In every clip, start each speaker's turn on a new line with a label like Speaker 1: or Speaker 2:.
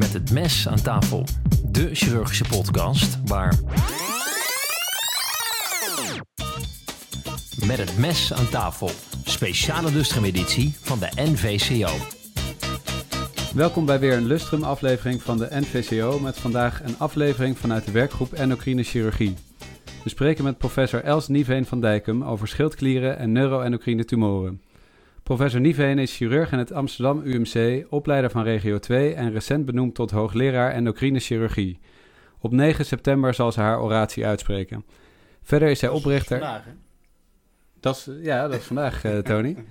Speaker 1: Met het mes aan tafel. De chirurgische podcast waar. Met het mes aan tafel. Speciale lustrum-editie van de NVCO.
Speaker 2: Welkom bij weer een Lustrum aflevering van de NVCO met vandaag een aflevering vanuit de werkgroep Endocrine Chirurgie. We spreken met professor Els Niveen van Dijkum over schildklieren en neuroendocrine tumoren. Professor Niveen is chirurg in het Amsterdam UMC, opleider van Regio 2 en recent benoemd tot hoogleraar endocrine chirurgie. Op 9 september zal ze haar oratie uitspreken. Verder is zij oprichter.
Speaker 3: Vandaag, hè?
Speaker 2: Dat is, ja, dat is vandaag, eh, Tony.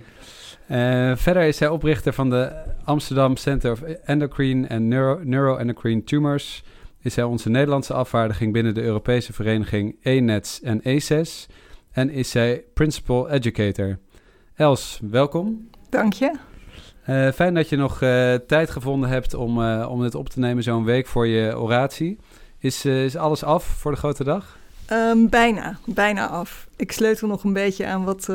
Speaker 2: Eh, verder is zij oprichter van de Amsterdam Center of Endocrine en Neuro, Neuroendocrine Tumors. Is zij onze Nederlandse afvaardiging binnen de Europese vereniging ENETS en ECES. En is zij Principal Educator. Els, welkom.
Speaker 4: Dank je.
Speaker 2: Eh, fijn dat je nog eh, tijd gevonden hebt om, eh, om dit op te nemen zo'n week voor je oratie. Is, is alles af voor de grote dag?
Speaker 4: Ehm, bijna, bijna af. Ik sleutel nog een beetje aan wat,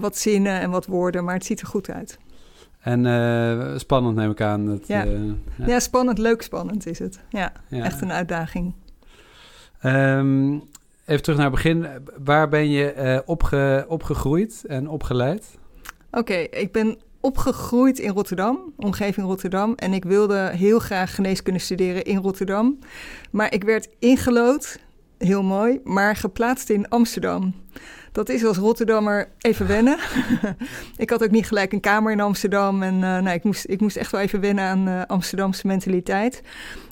Speaker 4: wat zinnen en wat woorden, maar het ziet er goed uit.
Speaker 2: En spannend neem ik aan. Dat,
Speaker 4: Ja.
Speaker 2: ja.
Speaker 4: Ja, spannend, leuk spannend is het. Ja,
Speaker 2: Ja.
Speaker 4: echt een uitdaging.
Speaker 2: Ehm, even terug naar het begin. Waar ben je eh, opge, opgegroeid en opgeleid?
Speaker 4: Oké, ik ben opgegroeid in Rotterdam, omgeving Rotterdam. En ik wilde heel graag geneeskunde studeren in Rotterdam. Maar ik werd ingelood, heel mooi, maar geplaatst in Amsterdam. Dat is als Rotterdammer even wennen. ik had ook niet gelijk een kamer in Amsterdam. En eh, nou, ik, moest, ik moest echt wel even wennen aan eh, Amsterdamse mentaliteit.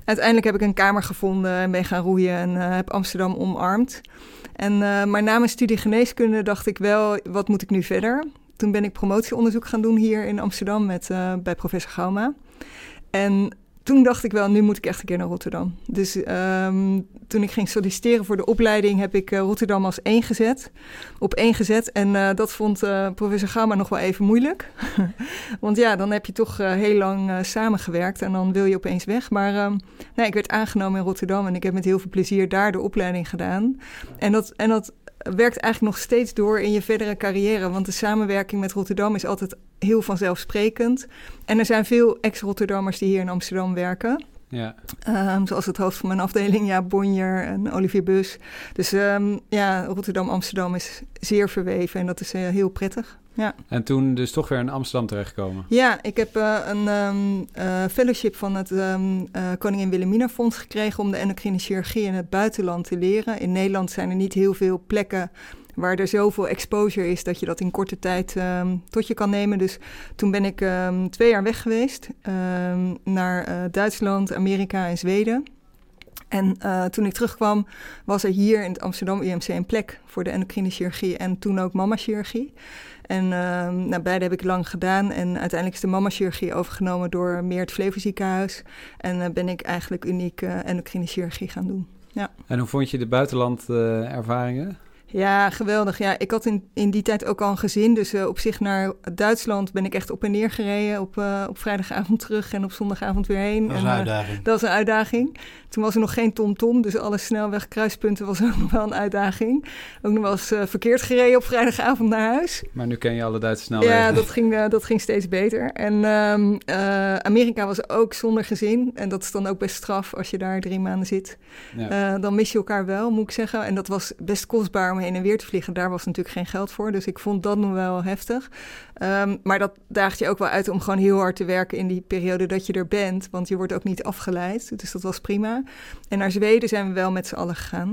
Speaker 4: Uiteindelijk heb ik een kamer gevonden en ben gaan roeien en eh, heb Amsterdam omarmd. En, eh, maar na mijn studie geneeskunde dacht ik wel, wat moet ik nu verder? Toen ben ik promotieonderzoek gaan doen hier in Amsterdam met, eh, bij professor Gauma. En toen dacht ik wel, nu moet ik echt een keer naar Rotterdam. Dus ehm, toen ik ging solliciteren voor de opleiding, heb ik eh, Rotterdam als één gezet. Op één gezet. En eh, dat vond eh, professor Gauma nog wel even moeilijk. Want ja, dan heb je toch heel lang samengewerkt en dan wil je opeens weg. Maar ehm, nee, ik werd aangenomen in Rotterdam en ik heb met heel veel plezier daar de opleiding gedaan. En dat, en dat werkt eigenlijk nog steeds door in je verdere carrière. Want de samenwerking met Rotterdam is altijd heel vanzelfsprekend. En er zijn veel ex-Rotterdammers die hier in Amsterdam werken.
Speaker 2: Ja.
Speaker 4: Ehm, zoals het hoofd van mijn afdeling, ja, Bonjer en Olivier Bus. Dus ehm, ja, Rotterdam-Amsterdam is zeer verweven en dat is eh, heel prettig. Ja.
Speaker 2: En toen dus toch weer in Amsterdam terechtgekomen.
Speaker 4: Ja, ik heb eh, een ehm, eh, fellowship van het Koningin Wilhelmina Fonds gekregen om de endocrine chirurgie in het buitenland te leren. In Nederland zijn er niet heel veel plekken waar er zoveel exposure is dat je dat in korte tijd ehm, tot je kan nemen. Dus toen ben ik ehm, twee jaar weg geweest ehm, naar eh, Duitsland, Amerika en Zweden. En eh, toen ik terugkwam, was er hier in het Amsterdam UMC een plek voor de endocrine chirurgie en toen ook mama-chirurgie. En nou, beide heb ik lang gedaan. En uiteindelijk is de mama-chirurgie overgenomen door meer het Flevo ziekenhuis. En eh, ben ik eigenlijk uniek endocrine chirurgie gaan doen.
Speaker 2: En hoe vond je de buitenland-ervaringen?
Speaker 4: Ja, geweldig. Ja, ik had in, in die tijd ook al een gezin. Dus eh, op zich naar Duitsland ben ik echt op en neer gereden. Op, eh, op vrijdagavond terug en op zondagavond weer heen.
Speaker 3: Dat is
Speaker 4: En,
Speaker 3: een
Speaker 4: eh,
Speaker 3: uitdaging.
Speaker 4: dat was een uitdaging. Toen was er nog geen TomTom, dus alle snelwegkruispunten was ook nog wel een uitdaging. Ook nog wel eens eh, verkeerd gereden op vrijdagavond naar huis.
Speaker 2: Maar nu ken je alle Duitse snelwegen.
Speaker 4: Ja, dat ging, dat ging steeds beter. En ehm, eh, Amerika was ook zonder gezin. En dat is dan ook best straf als je daar drie maanden zit.
Speaker 2: Ja.
Speaker 4: Eh, dan mis je elkaar wel, moet ik zeggen. En dat was best kostbaar om heen en weer te vliegen. Daar was natuurlijk geen geld voor. Dus ik vond dat nog wel heftig. Ehm, maar dat daagt je ook wel uit om gewoon heel hard te werken in die periode dat je er bent. Want je wordt ook niet afgeleid. Dus dat was prima. En naar Zweden zijn we wel met z'n allen gegaan.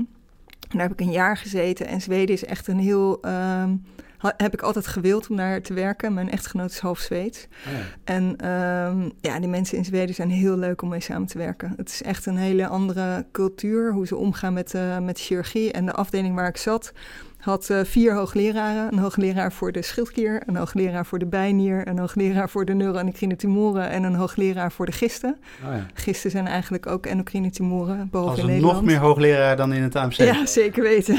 Speaker 4: En daar heb ik een jaar gezeten. En Zweden is echt een heel. ehm, heb ik altijd gewild om daar te werken. Mijn echtgenoot is half Zweeds.
Speaker 2: Oh ja.
Speaker 4: En ehm, ja, die mensen in Zweden zijn heel leuk om mee samen te werken. Het is echt een hele andere cultuur, hoe ze omgaan met, eh, met chirurgie. En de afdeling waar ik zat, had eh, vier hoogleraren. Een hoogleraar voor de schildklier, een hoogleraar voor de bijnier, een hoogleraar voor de neuroendocrine tumoren en een hoogleraar voor de gisten.
Speaker 2: Oh ja.
Speaker 4: Gisten zijn eigenlijk ook endocrine tumoren, behalve
Speaker 3: Als
Speaker 4: in Nederland.
Speaker 3: nog meer hoogleraar dan in het AMC.
Speaker 4: Ja, zeker weten.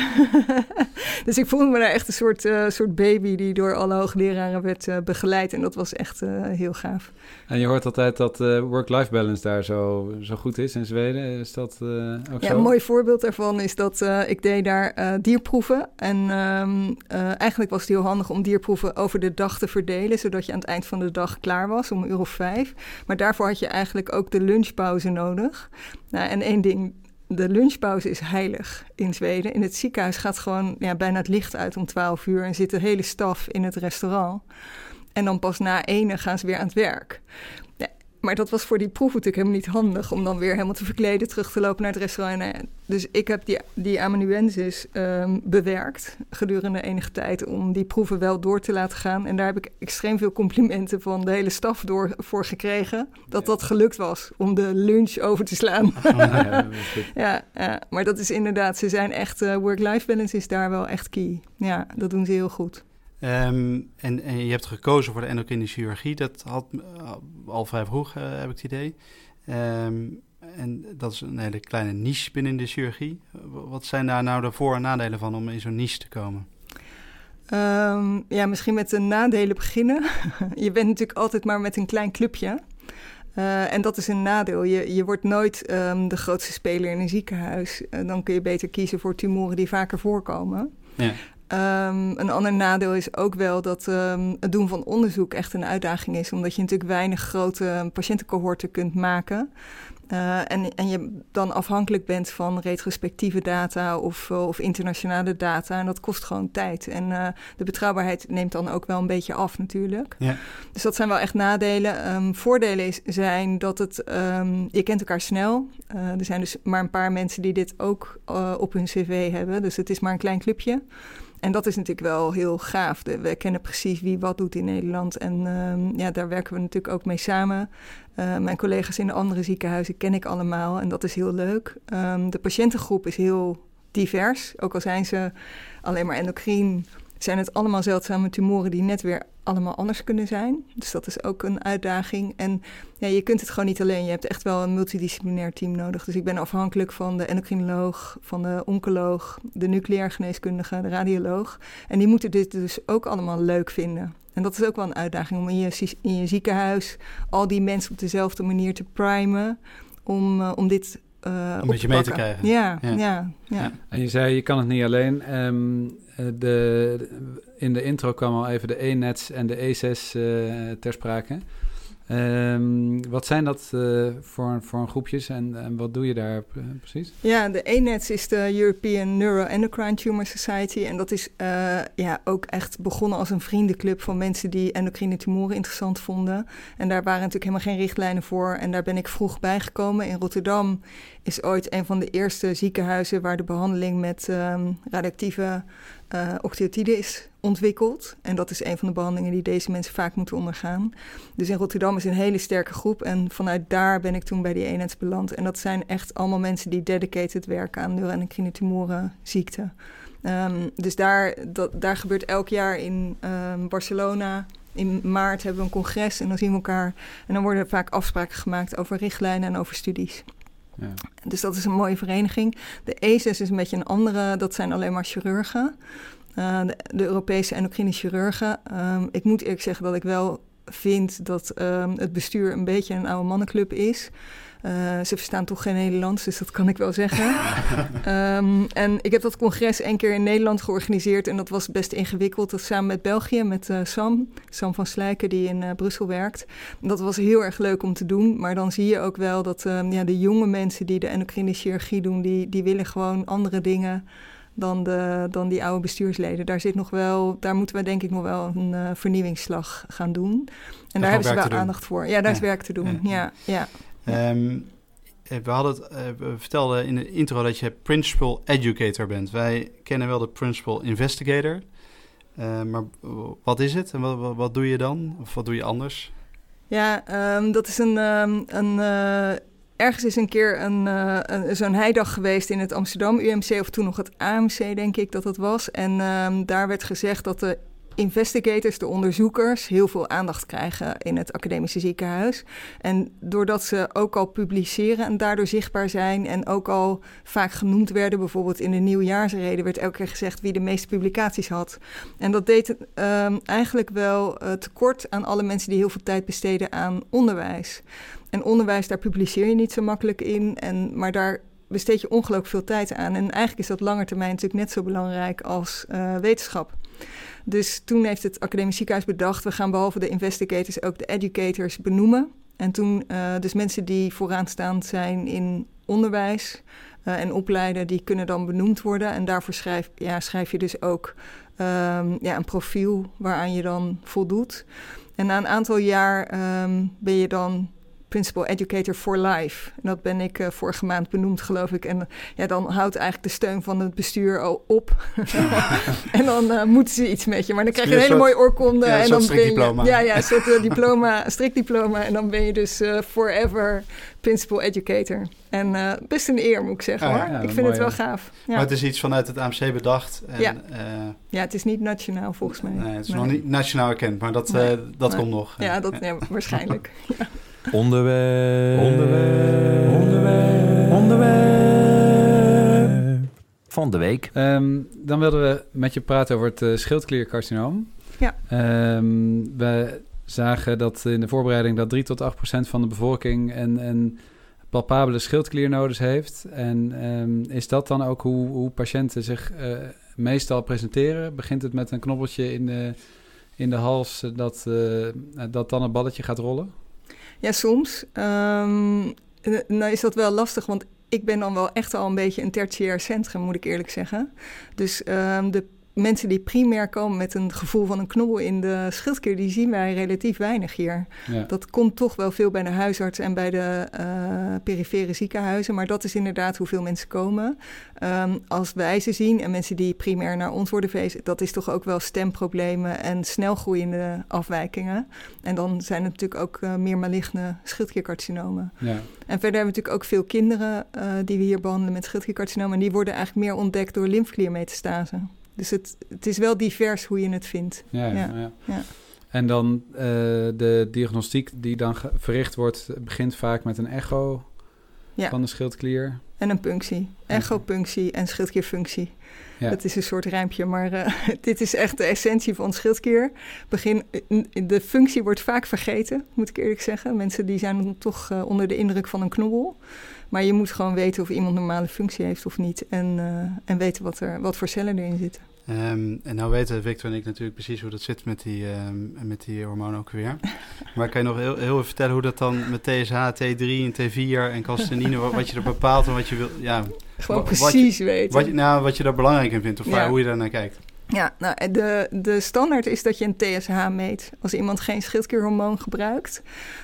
Speaker 4: dus ik voelde me daar echt een soort, eh, soort baby die door alle hoogleraren werd eh, begeleid. En dat was echt eh, heel gaaf.
Speaker 2: En je hoort altijd dat eh, work-life balance daar zo, zo goed is in Zweden. Is dat eh, ook
Speaker 4: Ja,
Speaker 2: zo?
Speaker 4: een mooi voorbeeld daarvan is dat eh, ik deed daar eh, dierproeven. En ehm, eh, eigenlijk was het heel handig om dierproeven over de dag te verdelen, zodat je aan het eind van de dag klaar was, om een uur of vijf. Maar daarvoor had je eigenlijk ook de lunchpauze nodig. Nou, en één ding, de lunchpauze is heilig in Zweden. In het ziekenhuis gaat gewoon ja, bijna het licht uit om 12 uur en zit de hele staf in het restaurant. En dan pas na ene gaan ze weer aan het werk. Maar dat was voor die proef natuurlijk helemaal niet handig om dan weer helemaal te verkleden, terug te lopen naar het restaurant. Dus ik heb die, die amanuensis um, bewerkt gedurende enige tijd om die proeven wel door te laten gaan. En daar heb ik extreem veel complimenten van de hele staf door, voor gekregen. Dat dat gelukt was om de lunch over te slaan. ja, ja, ja, maar dat is inderdaad, ze zijn echt, uh, work-life balance is daar wel echt key. Ja, dat doen ze heel goed.
Speaker 3: Um, en, en, je hebt gekozen voor de endocrine chirurgie. Dat had uh, al vrij vroeg, uh, heb ik het idee. Um, en dat is een hele kleine niche binnen de chirurgie. Wat zijn daar nou de voor- en nadelen van om in zo'n niche te komen?
Speaker 4: Um, ja, misschien met de nadelen beginnen. je bent natuurlijk altijd maar met een klein clubje. Uh, en dat is een nadeel. Je, je wordt nooit um, de grootste speler in een ziekenhuis. Uh, dan kun je beter kiezen voor tumoren die vaker voorkomen. Ja. Um, een ander nadeel is ook wel dat um, het doen van onderzoek echt een uitdaging is, omdat je natuurlijk weinig grote patiëntencohorten kunt maken. Uh, en, en je dan afhankelijk bent van retrospectieve data of, uh, of internationale data. En dat kost gewoon tijd. En uh, de betrouwbaarheid neemt dan ook wel een beetje af natuurlijk. Ja. Dus dat zijn wel echt nadelen. Um, voordelen is, zijn dat het, um, je kent elkaar snel. er zijn dus maar een paar mensen die dit ook op hun cv hebben. Dus het is maar een klein clubje. En dat is natuurlijk wel heel gaaf. we kennen precies wie wat doet in Nederland. En um, ja, daar werken we natuurlijk ook mee samen. Uh, mijn collega's in de andere ziekenhuizen ken ik allemaal en dat is heel leuk. Um, de patiëntengroep is heel divers. Ook al zijn ze alleen maar endocrine, zijn het allemaal zeldzame tumoren die net weer allemaal anders kunnen zijn. Dus dat is ook een uitdaging. En ja, je kunt het gewoon niet alleen. Je hebt echt wel een multidisciplinair team nodig. Dus ik ben afhankelijk van de endocrinoloog, van de oncoloog, de nucleair geneeskundige, de radioloog. En die moeten dit dus ook allemaal leuk vinden. En dat is ook wel een uitdaging om in je, in je ziekenhuis al die mensen op dezelfde manier te primen om, uh, om dit uh,
Speaker 3: een beetje mee te krijgen.
Speaker 4: Ja, ja, ja. ja.
Speaker 2: En je zei, je kan het niet alleen. Um, de, in de intro kwam al even de E-nets en de E6 uh, ter sprake. Um, wat zijn dat uh, voor, voor groepjes en, wat doe je daar uh, precies?
Speaker 4: Ja, de ENETS is de European Neuroendocrine Tumor Society. En dat is uh, ja, ook echt begonnen als een vriendenclub van mensen die endocrine tumoren interessant vonden. En daar waren natuurlijk helemaal geen richtlijnen voor. En daar ben ik vroeg bijgekomen. In Rotterdam is ooit een van de eerste ziekenhuizen waar de behandeling met um, radioactieve uh, is ontwikkeld. En dat is een van de behandelingen die deze mensen vaak moeten ondergaan. Dus in Rotterdam is een hele sterke groep. En vanuit daar ben ik toen bij die eenheids beland. En dat zijn echt allemaal mensen die dedicated werken aan neuroendocrine tumorenziekte. Um, dus daar, dat, daar gebeurt elk jaar in um, Barcelona in maart hebben we een congres en dan zien we elkaar. En dan worden vaak afspraken gemaakt over richtlijnen en over studies. Dus dat is een mooie vereniging. De ESIS is een beetje een andere, dat zijn alleen maar chirurgen. Uh, de, Europese endocrine chirurgen. Um, ik moet eerlijk zeggen dat ik wel vind dat um, het bestuur een beetje een oude mannenclub is. Uh, ze verstaan toch geen Nederlands, dus dat kan ik wel zeggen. um, en ik heb dat congres één keer in Nederland georganiseerd en dat was best ingewikkeld. Dat samen met België, met uh, Sam, Sam van Slijken, die in uh, Brussel werkt. Dat was heel erg leuk om te doen, maar dan zie je ook wel dat um, ja, de jonge mensen die de endocrine chirurgie doen, die, die willen gewoon andere dingen dan, de, dan die oude bestuursleden. Daar, zit nog wel, daar moeten we denk ik nog wel een uh, vernieuwingsslag gaan doen. En daar, daar hebben ze wel aandacht voor. Ja, daar ja. is werk te doen. Ja, ja.
Speaker 3: ja. Um, we, hadden het, uh, we vertelden in de intro dat je principal educator bent. Wij kennen wel de principal investigator. Uh, maar wat is het en wat, wat, wat, doe je dan? Of wat doe je anders?
Speaker 4: Ja, um, dat is een, um, een ergens is een keer een, uh, een, zo'n heidag geweest in het Amsterdam UMC, of toen nog het AMC, denk ik dat het was. En um, daar werd gezegd dat de investigators, de onderzoekers, heel veel aandacht krijgen in het academische ziekenhuis. En doordat ze ook al publiceren en daardoor zichtbaar zijn en ook al vaak genoemd werden, bijvoorbeeld in de nieuwjaarsreden werd elke keer gezegd wie de meeste publicaties had. En dat deed um, eigenlijk wel uh, tekort aan alle mensen die heel veel tijd besteden aan onderwijs. En onderwijs, daar publiceer je niet zo makkelijk in. En, maar daar besteed je ongelooflijk veel tijd aan. En eigenlijk is dat langer termijn natuurlijk net zo belangrijk als uh, wetenschap. Dus toen heeft het Academisch Ziekenhuis bedacht... we gaan behalve de investigators ook de educators benoemen. En toen uh, dus mensen die vooraanstaand zijn in onderwijs uh, en opleiden... die kunnen dan benoemd worden. En daarvoor schrijf, ja, schrijf je dus ook um, ja, een profiel waaraan je dan voldoet. En na een aantal jaar um, ben je dan Principal Educator for Life. En dat ben ik uh, vorige maand benoemd, geloof ik. En ja, dan houdt eigenlijk de steun van het bestuur al op. en dan uh, moeten ze iets met je. Maar dan krijg je een hele mooie oorkonde.
Speaker 3: Ja,
Speaker 4: en dan
Speaker 3: ben je,
Speaker 4: Ja, ja, een soort uh, diploma, strikdiploma. En dan ben je dus forever Principal Educator. En best een eer, moet ik zeggen
Speaker 3: Ah,
Speaker 4: hoor.
Speaker 2: ja,
Speaker 4: ik vind het wel gaaf. Ja.
Speaker 3: Maar het is iets vanuit het AMC bedacht. En,
Speaker 4: Ja.
Speaker 3: eh,
Speaker 4: ja, het is niet nationaal volgens mij.
Speaker 3: nee, het is
Speaker 4: Nee.
Speaker 3: nog niet nationaal erkend, maar dat,
Speaker 4: Nee.
Speaker 3: eh, dat
Speaker 4: Nee.
Speaker 3: komt nog.
Speaker 4: Ja, dat, waarschijnlijk.
Speaker 1: Onderwerp.
Speaker 2: Onderwerp.
Speaker 1: Onderwerp. Onderwerp. Van de week.
Speaker 2: Ehm, dan wilden we met je praten over het eh, schildkliercarcinoom.
Speaker 4: Ja.
Speaker 2: Ehm, we zagen dat in de voorbereiding dat 3 tot 8 procent van de bevolking een, een palpabele schildkliernodes heeft. En ehm, is dat dan ook hoe, hoe patiënten zich eh, meestal presenteren? Begint het met een knobbeltje in de, in de hals eh, dat, eh, dat dan een balletje gaat rollen?
Speaker 4: Ja, soms. Ehm, eh, nou is dat wel lastig, want ik ben dan wel echt al een beetje een tertiair centrum, moet ik eerlijk zeggen. Dus ehm, de mensen die primair komen met een gevoel van een knobbel in de schildklier, die zien wij relatief weinig hier.
Speaker 2: Ja.
Speaker 4: Dat komt toch wel veel bij de huisarts en bij de eh, perifere ziekenhuizen, maar dat is inderdaad hoeveel mensen komen. Ehm, als wij ze zien en mensen die primair naar ons worden verwezen, dat is toch ook wel stemproblemen en snelgroeiende afwijkingen. En dan zijn het natuurlijk ook eh, meer maligne schildkliercarcinomen.
Speaker 2: ja.
Speaker 4: En verder hebben we natuurlijk ook veel kinderen eh, die we hier behandelen met schildkliercarcinomen. En die worden eigenlijk meer ontdekt door lymfkliermetastase. Dus het, het is wel divers hoe je het vindt.
Speaker 2: Ja, ja.
Speaker 4: Ja.
Speaker 2: En dan eh, de diagnostiek die dan verricht wordt, begint vaak met een echo van de schildklier.
Speaker 4: En een punctie. Echopunctie en schildklierfunctie.
Speaker 2: Ja.
Speaker 4: Dat is een soort rijmpje, maar eh, dit is echt de essentie van schildklier. Begin, de functie wordt vaak vergeten, moet ik eerlijk zeggen. Mensen die zijn dan toch eh, onder de indruk van een knobbel. Maar je moet gewoon weten of iemand normale functie heeft of niet. En, eh, en weten wat, er, wat voor cellen erin zitten.
Speaker 3: Ehm, en nou weten Victor en ik natuurlijk precies hoe dat zit met die, ehm, met die hormonen ook weer. Maar kan je nog heel, heel even vertellen hoe dat dan met TSH, T3 en T4 en calcinine, wat, wat je er bepaalt en wat je wil, ja,
Speaker 4: Gewoon
Speaker 3: Wa- wat je-
Speaker 4: precies weten.
Speaker 3: wat je, nou, wat je daar belangrijk in vindt of
Speaker 4: Ja.
Speaker 3: waar- hoe je daar naar kijkt.
Speaker 4: Ja, nou, de, de standaard is dat je een TSH meet. Als iemand geen schildklierhormoon gebruikt,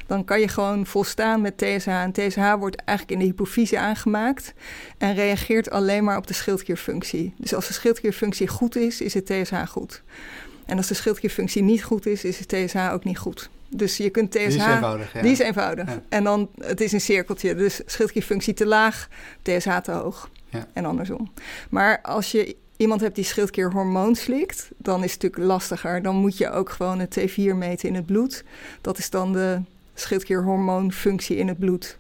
Speaker 4: dan kan je gewoon volstaan met TSH. En TSH wordt eigenlijk in de hypofyse aangemaakt en reageert alleen maar op de schildklierfunctie. Dus als de schildklierfunctie goed is, is het TSH goed. En als de schildklierfunctie niet goed is, is het TSH ook niet goed. Dus je kunt TSH...
Speaker 3: Die is eenvoudig, ja.
Speaker 4: Die is eenvoudig.
Speaker 3: Ja.
Speaker 4: En dan, het is een cirkeltje. Dus schildklierfunctie te laag, TSH te hoog.
Speaker 3: Ja.
Speaker 4: En andersom. Maar als je iemand hebt die schildklierhormoon slikt, dan is het natuurlijk lastiger. Dan moet je ook gewoon het T4 meten in het bloed. Dat is dan de schildklierhormoonfunctie in het bloed.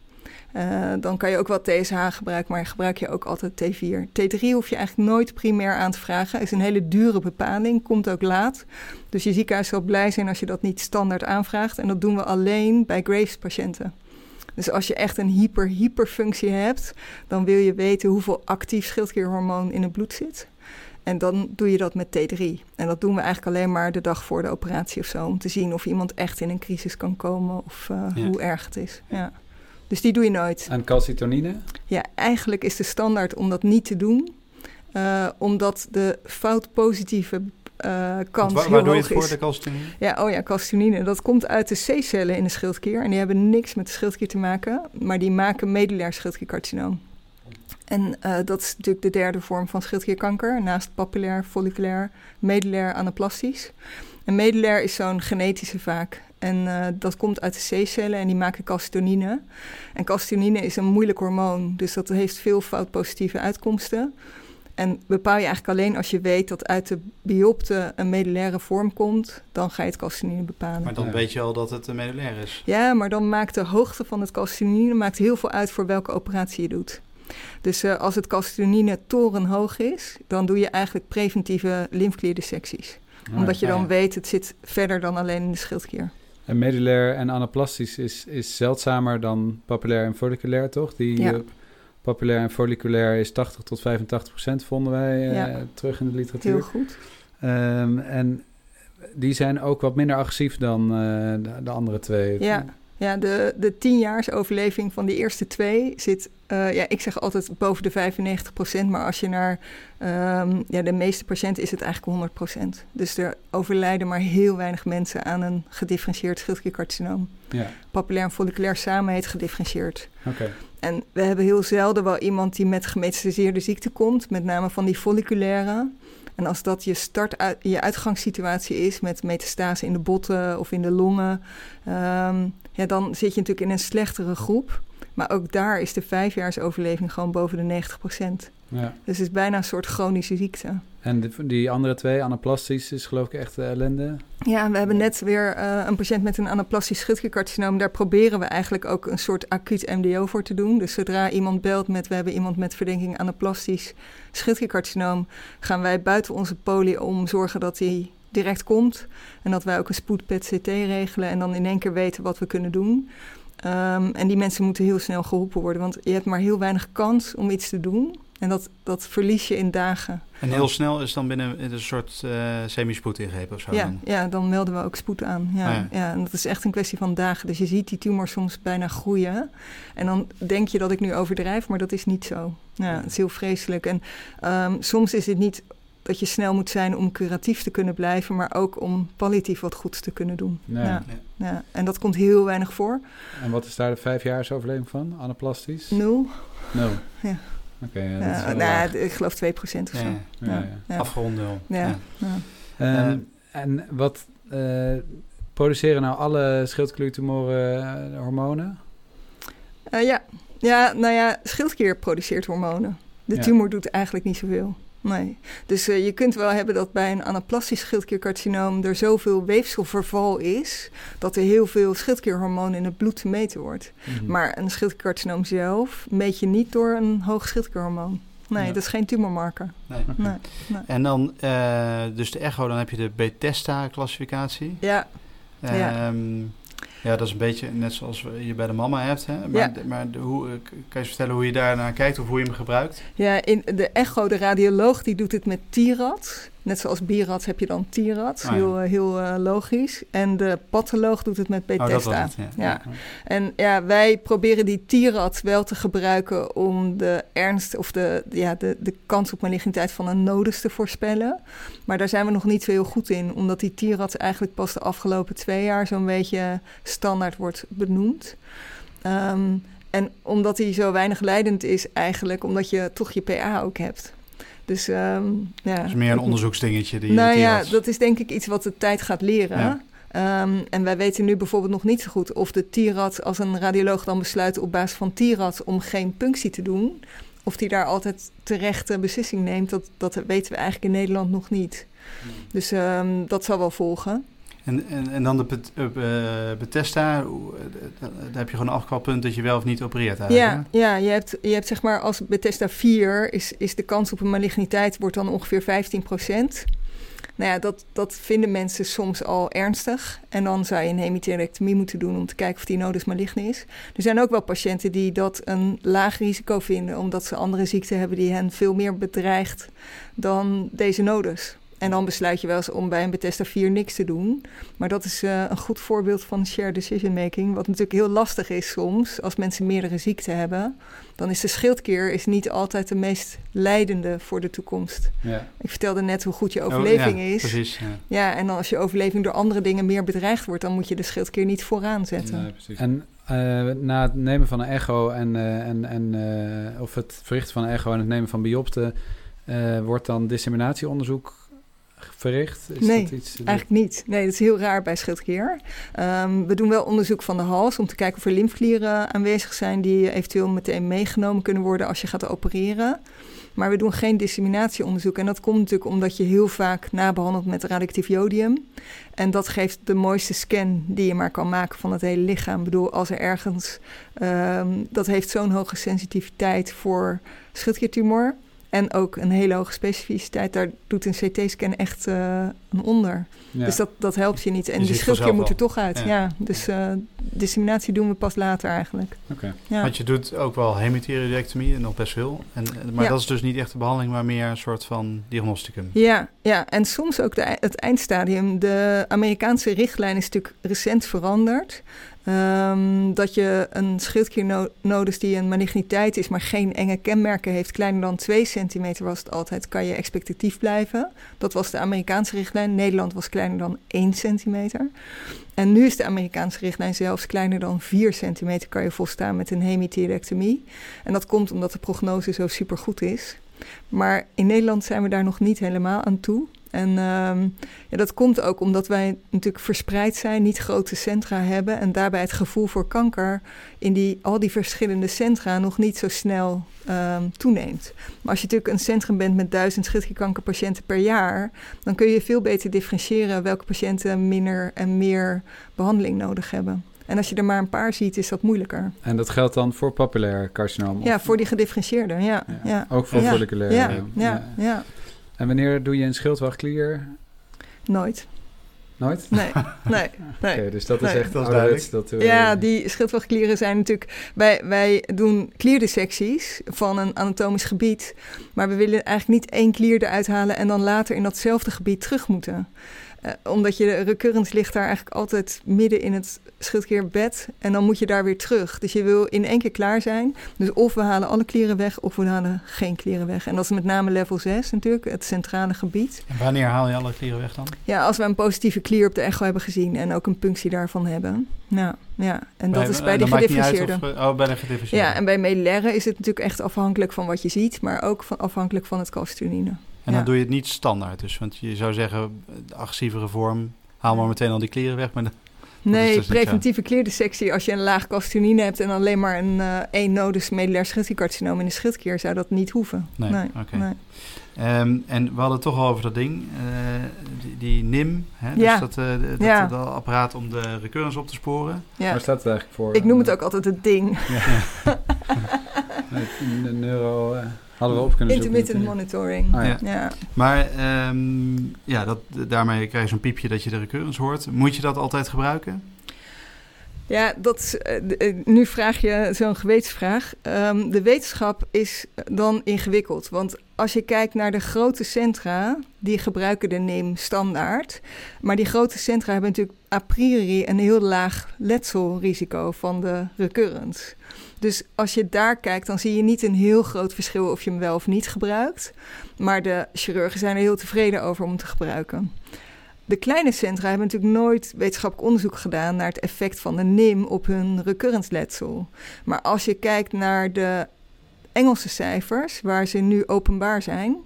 Speaker 4: Eh, dan kan je ook wel TSH gebruiken, maar gebruik je ook altijd T4. T3 hoef je eigenlijk nooit primair aan te vragen. is een hele dure bepaling, komt ook laat. Dus je ziekenhuis zal blij zijn als je dat niet standaard aanvraagt. En dat doen we alleen bij Graves-patiënten. Dus als je echt een hyper-hyperfunctie hebt, dan wil je weten hoeveel actief schildklierhormoon in het bloed zit. En dan doe je dat met T3. En dat doen we eigenlijk alleen maar de dag voor de operatie of zo. Om te zien of iemand echt in een crisis kan komen of eh,
Speaker 3: Ja.
Speaker 4: hoe erg het is. Ja. Dus die doe je nooit.
Speaker 2: En calcitonine?
Speaker 4: Ja, eigenlijk is de standaard om dat niet te doen. eh, omdat de fout-positieve eh, kans
Speaker 3: Waar,
Speaker 4: heel
Speaker 3: waar doe je
Speaker 4: hoog
Speaker 3: het voor,
Speaker 4: is.
Speaker 3: de calcitonine?
Speaker 4: Ja, oh ja, calcitonine. Dat komt uit de C-cellen in de schildklier. En die hebben niks met de schildklier te maken. Maar die maken medullair schildkliercarcinoom. En eh, dat is natuurlijk de derde vorm van schildklierkanker. Naast papillair, folliculair, medullair, anaplastisch. En medullair is zo'n genetische vaak. En eh, dat komt uit de C-cellen en die maken calcitonine. En calcitonine is een moeilijk hormoon. Dus dat heeft veel fout-positieve uitkomsten. En bepaal je eigenlijk alleen als je weet dat uit de biopte een medullaire vorm komt, dan ga je het calcitonine bepalen.
Speaker 3: Maar dan
Speaker 2: Ja.
Speaker 3: weet je al dat het een medulair is.
Speaker 4: Ja, maar dan maakt de hoogte van het calcitonine maakt heel veel uit voor welke operatie je doet. Dus eh, als het calcitonine torenhoog is, dan doe je eigenlijk preventieve lymfklierdissecties. Omdat je dan weet, het zit verder dan alleen in de schildklier.
Speaker 2: En medullair en anaplastisch is, is zeldzamer dan papillair en folliculair, toch? Die
Speaker 4: Ja.
Speaker 2: eh, Populair en folliculair is 80 tot 85 procent, vonden wij eh,
Speaker 4: Ja.
Speaker 2: terug in de literatuur.
Speaker 4: Heel goed.
Speaker 2: Ehm, en die zijn ook wat minder agressief dan de, de andere twee.
Speaker 4: Ja. Ja, de, de tienjaarsoverleving van die eerste twee zit, eh, ja, ik zeg altijd boven de 95% Maar als je naar ehm, ja, de meeste patiënten is het eigenlijk 100% Dus er overlijden maar heel weinig mensen aan een gedifferentieerd schildkliercarcinoom.
Speaker 2: Ja,
Speaker 4: Papulair en folliculair samen heet gedifferentieerd.
Speaker 2: oké.
Speaker 4: En we hebben heel zelden wel iemand die met gemetastaseerde ziekte komt, met name van die folliculaire. En als dat je, start uit, je uitgangssituatie is met metastase in de botten of in de longen, ehm, ja, dan zit je natuurlijk in een slechtere groep. Maar ook daar is de vijfjaarsoverleving gewoon boven de 90%
Speaker 2: Ja.
Speaker 4: Dus het is bijna een soort chronische ziekte.
Speaker 2: En die, die andere twee, anaplastisch, is geloof ik echt eh, ellende.
Speaker 4: Ja, we hebben net weer eh, een patiënt met een anaplastisch schildkliercarcinoom. Daar proberen we eigenlijk ook een soort acuut MDO voor te doen. Dus zodra iemand belt met we hebben iemand met verdenking anaplastisch schildkliercarcinoom, gaan wij buiten onze poli om zorgen dat hij direct komt. En dat wij ook een spoed PET-CT regelen en dan in één keer weten wat we kunnen doen. Ehm, en die mensen moeten heel snel geholpen worden, want je hebt maar heel weinig kans om iets te doen. En dat, dat verlies je in dagen.
Speaker 3: En heel snel is dan binnen een soort eh semi-spoed ingrepen of zo.
Speaker 4: Ja,
Speaker 3: dan?
Speaker 4: ja, dan melden we ook spoed aan. Ja,
Speaker 3: Ah, ja.
Speaker 4: ja. en dat is echt een kwestie van dagen. Dus je ziet die tumor soms bijna groeien. En dan denk je dat ik nu overdrijf, maar dat is niet zo. Ja, het is heel vreselijk. En ehm, soms is het niet dat je snel moet zijn om curatief te kunnen blijven, maar ook om palliatief wat goeds te kunnen doen.
Speaker 2: Nee.
Speaker 4: Ja, ja. En dat komt heel weinig voor.
Speaker 2: En wat is daar de vijfjaarsoverleving van, anaplastisch?
Speaker 4: Nul.
Speaker 2: Nul.
Speaker 4: Ja.
Speaker 2: Oké, ja, dat is
Speaker 4: Ja,
Speaker 2: wel
Speaker 4: nou, ik geloof 2% of zo.
Speaker 3: Ja,
Speaker 2: Ja, ja.
Speaker 4: ja.
Speaker 3: Afgerond nul.
Speaker 4: Ja,
Speaker 3: Ja.
Speaker 4: ja.
Speaker 2: Eh,
Speaker 3: Ehm,
Speaker 2: en wat eh, produceren nou alle schildkliertumoren eh, hormonen?
Speaker 4: Eh, ja. ja, nou ja, schildklier produceert hormonen. De
Speaker 2: Ja.
Speaker 4: tumor doet eigenlijk niet zoveel. Nee. Dus eh, je kunt wel hebben dat bij een anaplastisch schildkliercarcinoom er zoveel weefselverval is dat er heel veel schildklierhormoon in het bloed te meten wordt.
Speaker 2: Mhm.
Speaker 4: Maar een schildkliercarcinoom zelf meet je niet door een hoog schildklierhormoon. Nee,
Speaker 2: Ja.
Speaker 4: dat is geen tumormarker.
Speaker 3: Nee.
Speaker 4: Nee.
Speaker 3: En dan, eh, dus de echo, dan heb je de Bethesda-classificatie.
Speaker 4: Ja, Ja.
Speaker 3: ja. Ja, dat is een beetje net zoals je bij de mama hebt. Hè? Maar,
Speaker 4: Ja.
Speaker 3: maar hoe, eh, kan je vertellen hoe je daar naar kijkt of hoe je hem gebruikt?
Speaker 4: Ja, in de echo, de radioloog, die doet het met TIRAD. Net zoals BIRAD heb je dan TIRAD.
Speaker 3: Ah, ja.
Speaker 4: Heel, eh, heel eh, logisch. En de patholoog doet het met
Speaker 3: Oh,
Speaker 4: Bethesda.
Speaker 3: was het, ja.
Speaker 4: Ja. En ja, wij proberen die TIRAD wel te gebruiken om de ernst of de, ja, de, de kans op maligniteit van een nodus te voorspellen. Maar daar zijn we nog niet zo heel goed in, omdat die TIRAD eigenlijk pas de afgelopen twee jaar zo'n beetje standaard wordt benoemd. Ehm, en omdat hij zo weinig leidend is eigenlijk, omdat je toch je PA ook hebt. Dus ehm, ja.
Speaker 3: Dat is meer een onderzoeksdingetje. Die
Speaker 4: Nou ja,
Speaker 3: had.
Speaker 4: dat is denk ik iets wat de tijd gaat leren.
Speaker 3: Ja.
Speaker 4: Ehm, en wij weten nu bijvoorbeeld nog niet zo goed of de TIRAD, als een radioloog dan besluit op basis van TIRAD om geen punctie te doen, of die daar altijd terechte beslissing neemt, dat, dat weten we eigenlijk in Nederland nog niet. Dus ehm, dat zal wel volgen.
Speaker 3: En, en, en dan de Bet- eh, eh, Bethesda, eh, daar daar heb je gewoon een afkwalpunt dat je wel of niet opereert eigenlijk.
Speaker 4: Ja, ja je, hebt, je hebt zeg maar als Bethesda 4 is, is de kans op een maligniteit wordt dan ongeveer 15% Nou ja, dat, dat vinden mensen soms al ernstig. En dan zou je een hemiterectomie moeten doen om te kijken of die nodus maligne is. Er zijn ook wel patiënten die dat een laag risico vinden, omdat ze andere ziekten hebben die hen veel meer bedreigt dan deze nodus. En dan besluit je wel eens om bij een Bethesda 4 niks te doen. Maar dat is eh, een goed voorbeeld van shared decision making. Wat natuurlijk heel lastig is soms als mensen meerdere ziekten hebben. Dan is de schildklier is niet altijd de meest leidende voor de toekomst.
Speaker 2: Ja.
Speaker 4: Ik vertelde net hoe goed je
Speaker 3: Oh,
Speaker 4: overleving
Speaker 3: ja,
Speaker 4: is.
Speaker 3: Precies. Ja.
Speaker 4: Ja, en dan als je overleving door andere dingen meer bedreigd wordt, dan moet je de schildklier niet vooraan zetten.
Speaker 2: Nee. En eh, na het nemen van een echo en, eh, en, en eh, of het verrichten van een echo en het nemen van biopten, eh, wordt dan disseminatieonderzoek verricht? Is
Speaker 4: Nee,
Speaker 2: dat iets,
Speaker 4: Eigenlijk niet. Nee, dat is heel raar bij schildklier. Ehm, we doen wel onderzoek van de hals om te kijken of er lymfklieren aanwezig zijn die eventueel meteen meegenomen kunnen worden als je gaat opereren. Maar we doen geen disseminatieonderzoek. En dat komt natuurlijk omdat je heel vaak nabehandelt met radioactief jodium. En dat geeft de mooiste scan die je maar kan maken van het hele lichaam. Ik bedoel, als er ergens... ehm, dat heeft zo'n hoge sensitiviteit voor schildkliertumor. En ook een hele hoge specificiteit. Daar doet een CT-scan echt uh, een onder.
Speaker 2: Ja.
Speaker 4: Dus dat, dat helpt je niet. En
Speaker 3: Je
Speaker 4: die schildklier
Speaker 3: vanzelf
Speaker 4: moet er toch uit.
Speaker 3: Ja.
Speaker 4: Ja. Dus uh, disseminatie doen we pas later eigenlijk.
Speaker 2: Oké.
Speaker 4: Ja.
Speaker 3: Want je doet ook wel hemitheriodectomie, en nog best veel. En, en- maar dat is dus niet echt de behandeling, maar meer een soort van diagnosticum.
Speaker 4: Ja, ja, en soms ook de, het eindstadium. De Amerikaanse richtlijn is natuurlijk recent veranderd. Ehm, dat je een schildkliernodus die een maligniteit is, maar geen enge kenmerken heeft, kleiner dan 2 centimeter was het altijd, kan je expectatief blijven. Dat was de Amerikaanse richtlijn. Nederland was kleiner dan 1 centimeter. En nu is de Amerikaanse richtlijn zelfs kleiner dan 4 centimeter kan je volstaan met een hemithyrectomie. En dat komt omdat de prognose zo supergoed is. Maar in Nederland zijn we daar nog niet helemaal aan toe. En ehm, ja, dat komt ook omdat wij natuurlijk verspreid zijn, niet grote centra hebben. En daarbij het gevoel voor kanker in die, al die verschillende centra nog niet zo snel ehm, toeneemt. Maar als je natuurlijk een centrum bent met duizend schildklierkankerpatiënten per jaar, dan kun je veel beter differentiëren welke patiënten minder en meer behandeling nodig hebben. En als je er maar een paar ziet, is dat moeilijker.
Speaker 2: En dat geldt dan voor papulair carcinoom?
Speaker 4: Ja, voor die gedifferentieerde, ja.
Speaker 2: Ja.
Speaker 4: ja.
Speaker 2: Ook voor
Speaker 4: Ja.
Speaker 2: folliculair?
Speaker 4: Ja, ja, ja.
Speaker 2: En wanneer doe je een schildwachtklier?
Speaker 4: Nooit.
Speaker 2: Nooit?
Speaker 4: Nee, nee, nee.
Speaker 2: Oké, dus dat is
Speaker 4: Nee.
Speaker 2: echt
Speaker 3: Dat is
Speaker 2: ouderwets, Dat, eh,
Speaker 4: Ja, die schildwachtklieren zijn natuurlijk... Wij, wij doen klierdissecties van een anatomisch gebied. Maar we willen eigenlijk niet één klier eruit halen... en dan later in datzelfde gebied terug moeten. Eh, omdat je de recurrence ligt daar eigenlijk altijd midden in het schildklierbed. En dan moet je daar weer terug. Dus je wil in één keer klaar zijn. Dus of we halen alle klieren weg of we halen geen klieren weg. En dat is met name level 6 natuurlijk, het centrale gebied.
Speaker 3: En wanneer haal je alle klieren weg dan?
Speaker 4: Ja, als we een positieve klier op de echo hebben gezien en ook een punctie daarvan hebben. Ja, ja. en dat is bij
Speaker 3: en
Speaker 4: de gedifferentieerde.
Speaker 3: of, eh, Oh, bij de gedifferentieerde.
Speaker 4: Ja, en bij medulaire is het natuurlijk echt afhankelijk van wat je ziet, maar ook van, afhankelijk van het calcitonine.
Speaker 3: En dan
Speaker 4: ja.
Speaker 3: doe je het niet standaard. Dus, want je zou zeggen, de agressievere vorm, haal maar meteen al die klieren weg. Maar de-
Speaker 4: Nee,
Speaker 3: dus
Speaker 4: preventieve klierdissectie, als je een laag calcitonine hebt en alleen maar een eh één nodus medulair schildkliercarcinoom in de schildklier, zou dat niet hoeven.
Speaker 3: Nee, oké.
Speaker 4: nee.
Speaker 3: Ehm, en we hadden het toch al over dat ding, eh, die, die NIM. Hè? Dus
Speaker 4: Ja.
Speaker 3: dat, eh, dat,
Speaker 4: Ja.
Speaker 3: dat apparaat om de recurrence op te sporen.
Speaker 4: Ja.
Speaker 2: Waar staat het eigenlijk voor?
Speaker 4: Ik noem het ook altijd het ding.
Speaker 2: Nee, de neuro... hadden we op kunnen.
Speaker 4: Intermittent monitoring.
Speaker 2: Ah, ja.
Speaker 3: Maar ehm, ja, dat, daarmee krijg je zo'n piepje dat je de recurrence hoort. Moet je dat altijd gebruiken?
Speaker 4: Ja, dat eh, eh, nu vraag je zo'n gewetensvraag. Ehm, de wetenschap is dan ingewikkeld. Want als je kijkt naar de grote centra, die gebruiken de NIM standaard. Maar die grote centra hebben natuurlijk a priori een heel laag letselrisico van de recurrence. Dus als je daar kijkt, dan zie je niet een heel groot verschil of je hem wel of niet gebruikt. Maar de chirurgen zijn er heel tevreden over om te gebruiken. De kleine centra hebben natuurlijk nooit wetenschappelijk onderzoek gedaan naar het effect van de NIM op hun recurrence letsel. Maar als je kijkt naar de Engelse cijfers, waar ze nu openbaar zijn.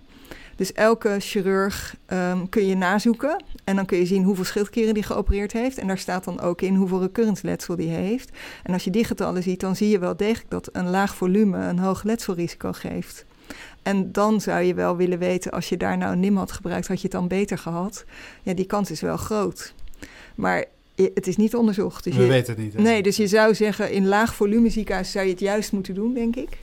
Speaker 4: Dus elke chirurg ehm, kun je nazoeken. En dan kun je zien hoeveel schildklieren die geopereerd heeft. En daar staat dan ook in hoeveel recurrence letsel die heeft. En als je die getallen ziet, dan zie je wel degelijk dat een laag volume een hoog letselrisico geeft. En dan zou je wel willen weten, als je daar nou een NIM had gebruikt, had je het dan beter gehad? Ja, die kans is wel groot. Maar het is niet onderzocht. Dus
Speaker 3: We
Speaker 4: je,
Speaker 3: weten het niet. hè?
Speaker 4: Nee, dus je zou zeggen, in laag volume ziekenhuis zou je het juist moeten doen, denk ik.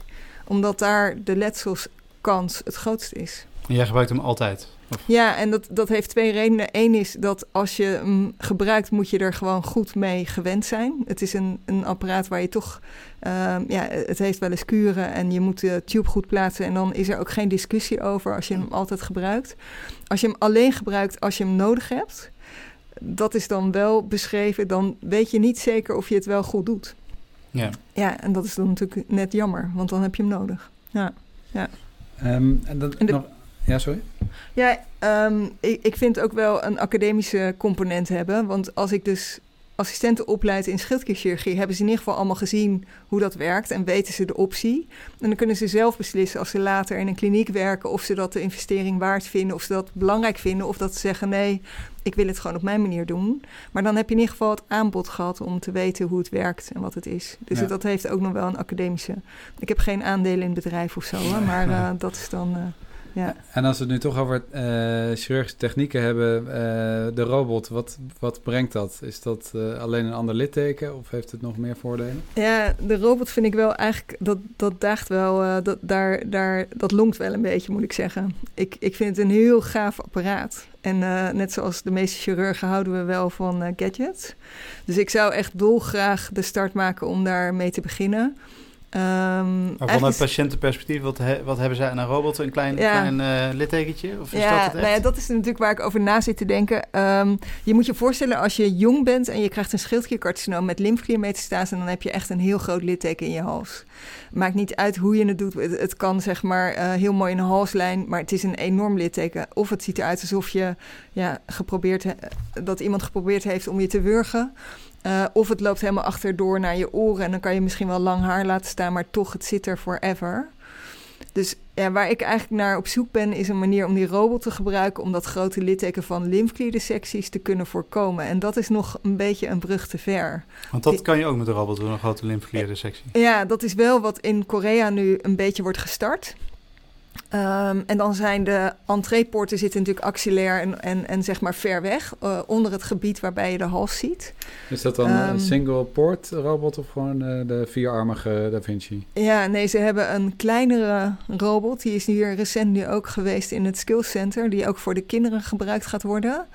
Speaker 4: Omdat daar de letselskans het grootst is.
Speaker 3: En jij gebruikt hem altijd. Of,
Speaker 4: Ja, en dat, dat heeft twee redenen. Eén is dat als je hem gebruikt, moet je er gewoon goed mee gewend zijn. Het is een, een apparaat waar je toch... ehm, ja, het heeft wel eens kuren en je moet de tube goed plaatsen... en dan is er ook geen discussie over als je hem altijd gebruikt. Als je hem alleen gebruikt als je hem nodig hebt... dat is dan wel beschreven, dan weet je niet zeker of je het wel goed doet.
Speaker 3: ja.
Speaker 4: Ja, en dat is dan natuurlijk net jammer, want dan heb je hem nodig. Ja.
Speaker 2: Ehm, en dan
Speaker 4: En de-
Speaker 2: nog... Ja, sorry?
Speaker 4: Ja, ehm, ik, ik vind ook wel een academische component hebben. Want als ik dus assistenten opleid in schildklierchirurgie... hebben ze in ieder geval allemaal gezien hoe dat werkt... en weten ze de optie. En dan kunnen ze zelf beslissen als ze later in een kliniek werken... of ze dat de investering waard vinden, of ze dat belangrijk vinden... of dat ze zeggen, nee, ik wil het gewoon op mijn manier doen. Maar dan heb je in ieder geval het aanbod gehad... om te weten hoe het werkt en wat het is. Dus
Speaker 2: Ja.
Speaker 4: dat heeft ook nog wel een academische... Ik heb geen aandelen in het bedrijf of zo, maar eh, dat is dan... eh, Ja.
Speaker 2: En als we het nu toch over uh, chirurgische technieken hebben, uh, de robot, wat, wat brengt dat? Is dat uh, alleen een ander litteken of heeft het nog meer voordelen?
Speaker 4: Ja, de robot vind ik wel eigenlijk, dat, dat daagt wel, dat, daar, daar, dat longt wel een beetje, moet ik zeggen. Ik, ik vind het een heel gaaf apparaat. En net zoals de meeste chirurgen houden we wel van gadgets. Dus ik zou echt dolgraag de start maken om daar mee te beginnen.
Speaker 3: Um, maar vanuit patiëntenperspectief, wat, he, wat hebben zij aan een robot? Een klein, ja. klein uh, littekentje? Of is
Speaker 4: ja,
Speaker 3: dat het echt?
Speaker 4: Nou ja, dat is natuurlijk waar ik over na zit te denken. Um, je moet je voorstellen als je jong bent en je krijgt een schildkliercarcinoom met lymfkliermetastase... dan heb je echt een heel groot litteken in je hals. Maakt niet uit hoe je het doet. Het, het kan zeg maar uh, heel mooi in een halslijn, maar het is een enorm litteken. Of het ziet eruit alsof je ja, geprobeerd dat iemand geprobeerd heeft om je te wurgen... Uh, of het loopt helemaal achterdoor naar je oren en dan kan je misschien wel lang haar laten staan, maar toch, het zit er forever. Dus ja, waar ik eigenlijk naar op zoek ben, is een manier om die robot te gebruiken om dat grote litteken van lymfklierdissecties te kunnen voorkomen. En dat is nog een beetje een brug te ver.
Speaker 3: Want dat kan je ook met de robot doen, een grote lymfklierdissectie.
Speaker 4: Ja, dat is wel wat in Korea nu een beetje wordt gestart. Um, en dan zijn de entreepoorten zitten natuurlijk axillair en, en, en zeg maar ver weg, uh, onder het gebied waarbij je de hals ziet.
Speaker 2: Is dat dan um, een single port robot of gewoon uh, de vierarmige Da Vinci?
Speaker 4: Ja, nee, ze hebben een kleinere robot. Die is hier recent nu ook geweest in het Skills Center, die ook voor de kinderen gebruikt gaat worden.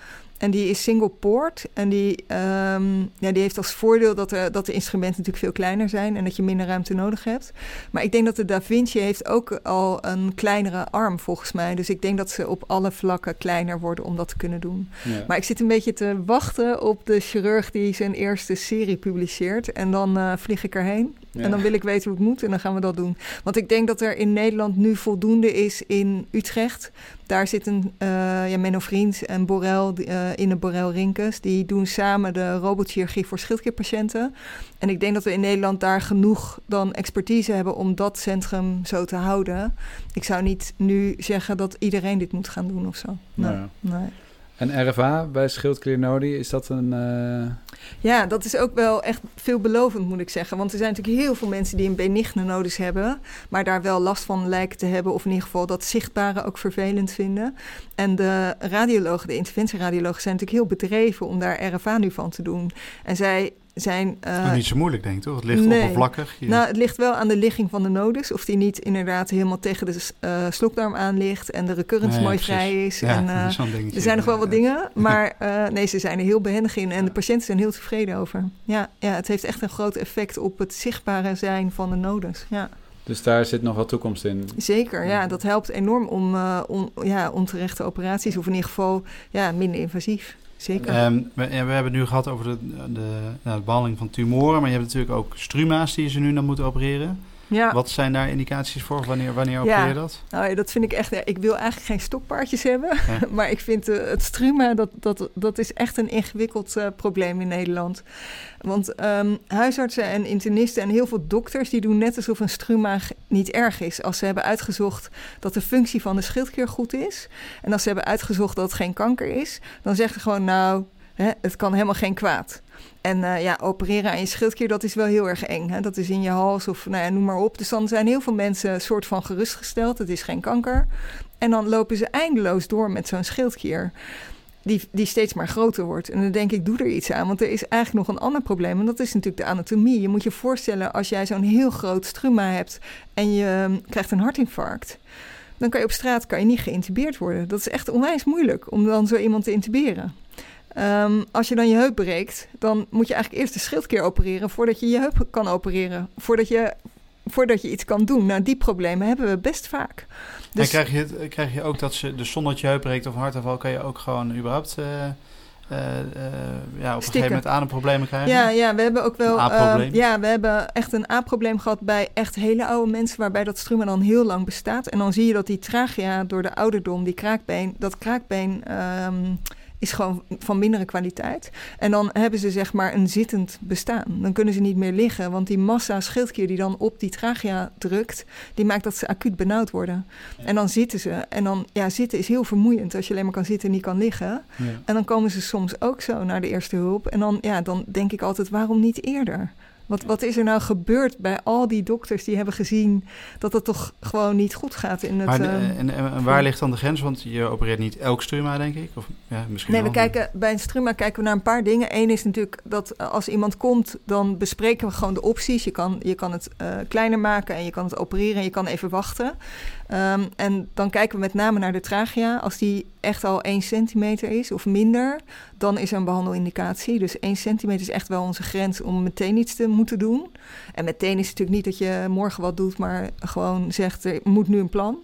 Speaker 4: En die is single port. En die, um, ja, die heeft als voordeel dat, er, dat de instrumenten natuurlijk veel kleiner zijn en dat je minder ruimte nodig hebt. Maar ik denk dat de Da Vinci heeft ook al een kleinere arm volgens mij. Dus ik denk dat ze op alle vlakken kleiner worden om dat te kunnen doen. Ja. Maar ik zit een beetje te wachten op de chirurg die zijn eerste serie publiceert. En dan uh, vlieg ik erheen. Ja. En dan wil ik weten hoe het moet en dan gaan we dat doen. Want ik denk dat er in Nederland nu voldoende is in Utrecht. Daar zitten uh, ja, Menno Vriend en Borel uh, in de Borel Rinkes. Die doen samen de robotchirurgie voor schildklierpatiënten. En ik denk dat we in Nederland daar genoeg dan expertise hebben om dat centrum zo te houden. Ik zou niet nu zeggen dat iedereen dit moet gaan doen of zo. Nee.
Speaker 2: Nou ja. nee. En RFA bij schildkliernodie, is dat een... Uh...
Speaker 4: Ja, dat is ook wel echt veelbelovend, moet ik zeggen. Want er zijn natuurlijk heel veel mensen die een benigne nodus hebben... maar daar wel last van lijken te hebben... of in ieder geval dat zichtbare ook vervelend vinden. En de radiologen, de interventieradiologen... zijn natuurlijk heel bedreven om daar RFA nu van te doen. En zij zijn...
Speaker 3: Uh, niet zo moeilijk, denk ik, toch? Het ligt nee. oppervlakkig.
Speaker 4: Je... Nou, het ligt wel aan de ligging van de nodus. Of die niet inderdaad helemaal tegen de uh, slokdarm aan ligt... en de recurrence nee, mooi precies. vrij is.
Speaker 3: Ja,
Speaker 4: en,
Speaker 3: uh,
Speaker 4: er zijn nog wel wat dingen, maar nee, ze zijn er heel behendig in. En de patiënten zijn heel tevreden over. Ja, ja, het heeft echt een groot effect op het zichtbare zijn van de nodus. Ja.
Speaker 2: Dus daar zit nog wel toekomst in.
Speaker 4: Zeker, ja. Dat helpt enorm om, om ja, onterechte operaties... of in ieder geval ja, minder invasief zeker.
Speaker 3: We, we, hebben het nu gehad over de, de, nou, de, behandeling van tumoren, maar je hebt natuurlijk ook struma's die ze nu dan moeten opereren. Ja. Wat zijn daar indicaties voor? Wanneer, wanneer opereer je dat?
Speaker 4: Nou, ja, dat vind ik echt... Ik wil eigenlijk geen stokpaardjes hebben. Maar ik vind uh, het struma, dat, dat, dat is echt een ingewikkeld uh, probleem in Nederland. Want um, huisartsen en internisten en heel veel dokters... die doen net alsof een struma niet erg is. Als ze hebben uitgezocht dat de functie van de schildklier goed is... en als ze hebben uitgezocht dat het geen kanker is... dan zeggen ze gewoon, nou, hè, het kan helemaal geen kwaad. En uh, ja, opereren aan je schildklier, dat is wel heel erg eng. Hè? Dat is in je hals of nou ja, noem maar op. Dus dan zijn heel veel mensen soort van gerustgesteld. Het is geen kanker. En dan lopen ze eindeloos door met zo'n schildklier. Die, die steeds maar groter wordt. En dan denk ik, doe er iets aan. Want er is eigenlijk nog een ander probleem. En dat is natuurlijk de anatomie. Je moet je voorstellen, als jij zo'n heel groot struma hebt... en je um, krijgt een hartinfarct... dan kan je op straat kan je niet geïntubeerd worden. Dat is echt onwijs moeilijk om dan zo iemand te intuberen. Um, als je dan je heup breekt, dan moet je eigenlijk eerst de schildklier opereren voordat je je heup kan opereren. Voordat je, voordat je iets kan doen. Nou, die problemen hebben we best vaak.
Speaker 3: Dus... En krijg je, krijg je ook dat ze, dus zonder dat je heup breekt of een hartaanval, kan je ook gewoon überhaupt. Uh... Uh, uh, ja, op een gegeven moment ademproblemen krijgen.
Speaker 4: Ja, ja, we hebben ook wel. Uh, ja, we hebben echt een A-probleem gehad bij echt hele oude mensen, waarbij dat struma dan heel lang bestaat. En dan zie je dat die trachea door de ouderdom, die kraakbeen, dat kraakbeen. Um, is gewoon van mindere kwaliteit. En dan hebben ze zeg maar een zittend bestaan. Dan kunnen ze niet meer liggen, want die massa schildklier die dan op die trachea drukt, die maakt dat ze acuut benauwd worden. Ja. En dan zitten ze. En dan, ja, zitten is heel vermoeiend als je alleen maar kan zitten en niet kan liggen. Ja. En dan komen ze soms ook zo naar de eerste hulp. En dan, ja, dan denk ik altijd, waarom niet eerder? Wat, wat is er nou gebeurd bij al die dokters die hebben gezien dat het toch gewoon niet goed gaat in het...
Speaker 3: Maar,
Speaker 4: ehm,
Speaker 3: en, en, en waar ligt dan de grens? Want je opereert niet elk struma, denk ik? Of, ja, misschien
Speaker 4: Nee, we
Speaker 3: wel.
Speaker 4: kijken, bij een struma kijken we naar een paar dingen. Eén is natuurlijk dat eh, als iemand komt, dan bespreken we gewoon de opties. Je kan, je kan het eh, kleiner maken en je kan het opereren en je kan even wachten. Ehm, en dan kijken we met name naar de trachea. Als die echt al 1 centimeter is of minder, dan is er een behandelindicatie. Dus 1 centimeter is echt wel onze grens om meteen iets te moeten doen. En meteen is het natuurlijk niet dat je morgen wat doet, maar gewoon zegt er moet nu een plan.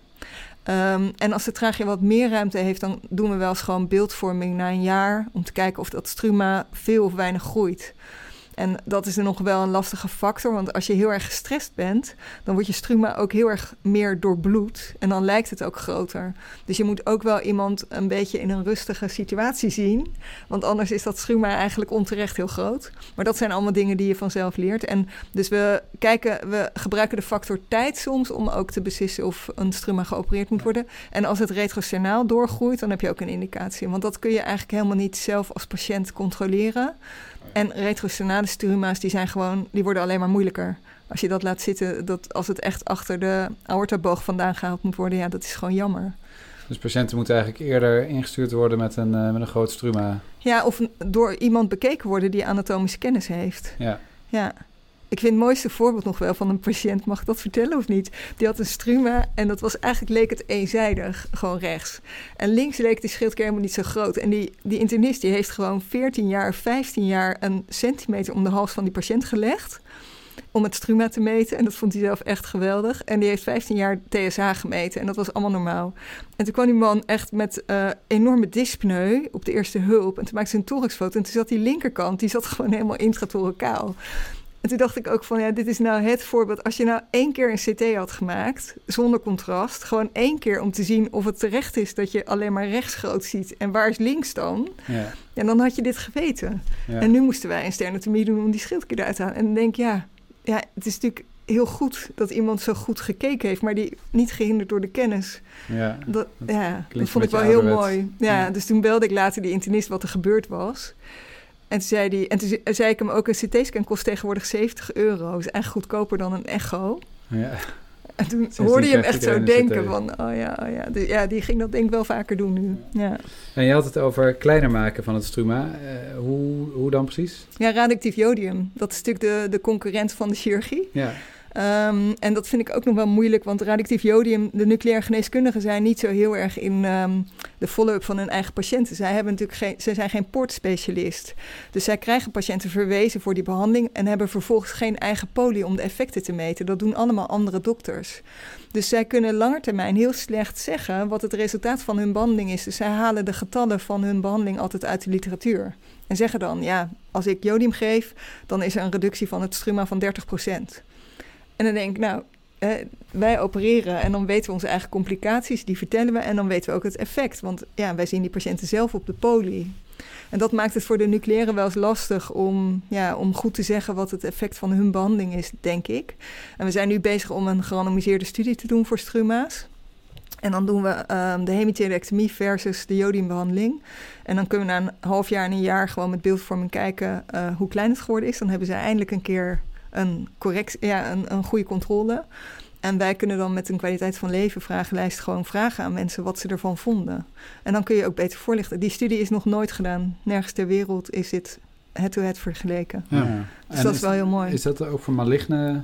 Speaker 4: Ehm, en als de trachea wat meer ruimte heeft, dan doen we wel eens gewoon beeldvorming na een jaar om te kijken of dat struma veel of weinig groeit. En dat is er nog wel een lastige factor, want als je heel erg gestrest bent, dan wordt je struma ook heel erg meer doorbloed en dan lijkt het ook groter. Dus je moet ook wel iemand een beetje in een rustige situatie zien, want anders is dat struma eigenlijk onterecht heel groot. Maar dat zijn allemaal dingen die je vanzelf leert. En dus we kijken, we gebruiken de factor tijd soms om ook te beslissen of een struma geopereerd moet worden. En als het retrosternaal doorgroeit, dan heb je ook een indicatie. Want dat kun je eigenlijk helemaal niet zelf als patiënt controleren. En retrosternale struma's, die zijn gewoon, die worden alleen maar moeilijker. Als je dat laat zitten, dat als het echt achter de aortaboog vandaan gehaald moet worden, ja, dat is gewoon jammer.
Speaker 2: Dus patiënten moeten eigenlijk eerder ingestuurd worden met een, eh, met een groot struma.
Speaker 4: Ja, of door iemand bekeken worden die anatomische kennis heeft.
Speaker 2: Ja.
Speaker 4: Ja. Ik vind het mooiste voorbeeld nog wel van een patiënt, mag ik dat vertellen of niet? Die had een struma en dat was eigenlijk leek het eenzijdig, gewoon rechts. En links leek die schildklier helemaal niet zo groot. En die, die internist die heeft gewoon 14 jaar, 15 jaar een centimeter om de hals van die patiënt gelegd. Om het struma te meten. En dat vond hij zelf echt geweldig. En die heeft 15 jaar TSH gemeten. En dat was allemaal normaal. En toen kwam die man echt met eh, enorme dyspneu op de eerste hulp. En toen maakte ze een thoraxfoto. En toen zat die linkerkant, die zat gewoon helemaal intrathorakaal. En toen dacht ik ook van, ja, dit is nou het voorbeeld. Als je nou één keer een CT had gemaakt, zonder contrast, gewoon één keer om te zien of het terecht is dat je alleen maar rechts groot ziet en waar is links dan,
Speaker 2: Ja.
Speaker 4: ja, dan had je dit geweten.
Speaker 2: Ja.
Speaker 4: En nu moesten wij een sternotomie doen om die schildklier eruit te halen. En dan denk ik, ja, ja, het is natuurlijk heel goed dat iemand zo goed gekeken heeft, maar die niet gehinderd door de kennis.
Speaker 2: ja.
Speaker 4: Dat, ja, dat vond ik wel heel mooi. Ja,
Speaker 2: Ja.
Speaker 4: Dus toen belde ik later die internist wat er gebeurd was. En toen zei, die, en toen ze- zei ik hem ook, een CT-scan kost tegenwoordig 70 euro. Dat is echt goedkoper dan een echo.
Speaker 2: ja.
Speaker 4: En toen hoorde je hem echt zo denken
Speaker 2: CT.
Speaker 4: van, oh ja, oh ja. Dus ja, die ging dat denk ik wel vaker doen nu. Ja,
Speaker 2: En je had het over kleiner maken van het struma. Eh, hoe, hoe dan precies?
Speaker 4: ja radioactief jodium, dat is natuurlijk de, de concurrent van de chirurgie.
Speaker 2: Ja.
Speaker 4: Ehm, en dat vind ik ook nog wel moeilijk, want radioactief jodium, de nucleair geneeskundigen zijn niet zo heel erg in ehm, de follow-up van hun eigen patiënten. Zij, hebben natuurlijk geen, zij zijn geen poortspecialist. Dus zij krijgen patiënten verwezen voor die behandeling en hebben vervolgens geen eigen poli om de effecten te meten. Dat doen allemaal andere dokters. Dus zij kunnen langetermijn heel slecht zeggen wat het resultaat van hun behandeling is. Dus zij halen de getallen van hun behandeling altijd uit de literatuur. En zeggen dan, ja, als ik jodium geef, dan is er een reductie van het struma van 30 en dan denk ik, nou, wij opereren en dan weten we onze eigen complicaties, die vertellen we en dan weten we ook het effect. Want ja, wij zien die patiënten zelf op de poli. En dat maakt het voor de nucleaire wel eens lastig om, ja, om goed te zeggen wat het effect van hun behandeling is, denk ik. En we zijn nu bezig om een gerandomiseerde studie te doen voor struma's. En dan doen we ehm, de hemitelectomie versus de jodiumbehandeling. En dan kunnen we na een half jaar en een jaar gewoon met beeldvorming kijken eh, hoe klein het geworden is. Dan hebben ze eindelijk een keer een, correct, ja, een, een goede controle. En wij kunnen dan met een kwaliteit van leven vragenlijst gewoon vragen aan mensen wat ze ervan vonden. En dan kun je ook beter voorlichten. Die studie is nog nooit gedaan. Nergens ter wereld is dit head-to-head vergeleken.
Speaker 3: Ja.
Speaker 4: Dus
Speaker 2: En
Speaker 4: dat is wel heel mooi.
Speaker 2: Is dat ook voor maligne?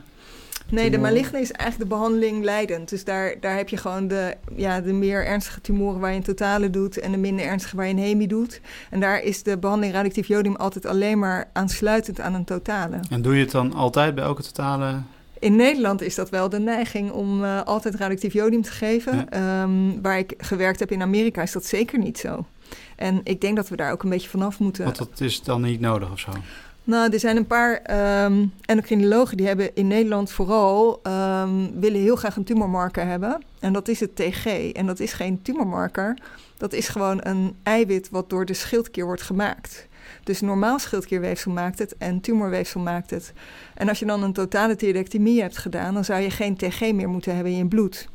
Speaker 4: Nee, de maligne is eigenlijk de behandeling leidend. Dus daar, daar heb je gewoon de, ja, de meer ernstige tumoren waar je een totale doet... en de minder ernstige waar je een hemi doet. En daar is de behandeling radioactief jodium altijd alleen maar aansluitend aan een totale.
Speaker 3: En doe je het dan altijd bij elke totale...
Speaker 4: In Nederland is dat wel de neiging om eh, altijd radioactief jodium te geven.
Speaker 3: Ja.
Speaker 4: Ehm, waar ik gewerkt heb in Amerika is dat zeker niet zo. En ik denk dat we daar ook een beetje vanaf moeten.
Speaker 3: Want dat is dan niet nodig of zo?
Speaker 4: Nou, er zijn een paar ehm endocrinologen die hebben in Nederland vooral ehm, willen heel graag een tumormarker hebben. En dat is het TG. En dat is geen tumormarker. Dat is gewoon een eiwit wat door de schildklier wordt gemaakt. Dus normaal schildklierweefsel maakt het en tumorweefsel maakt het. En als je dan een totale thyroidectomie hebt gedaan, dan zou je geen TG meer moeten hebben in je bloed.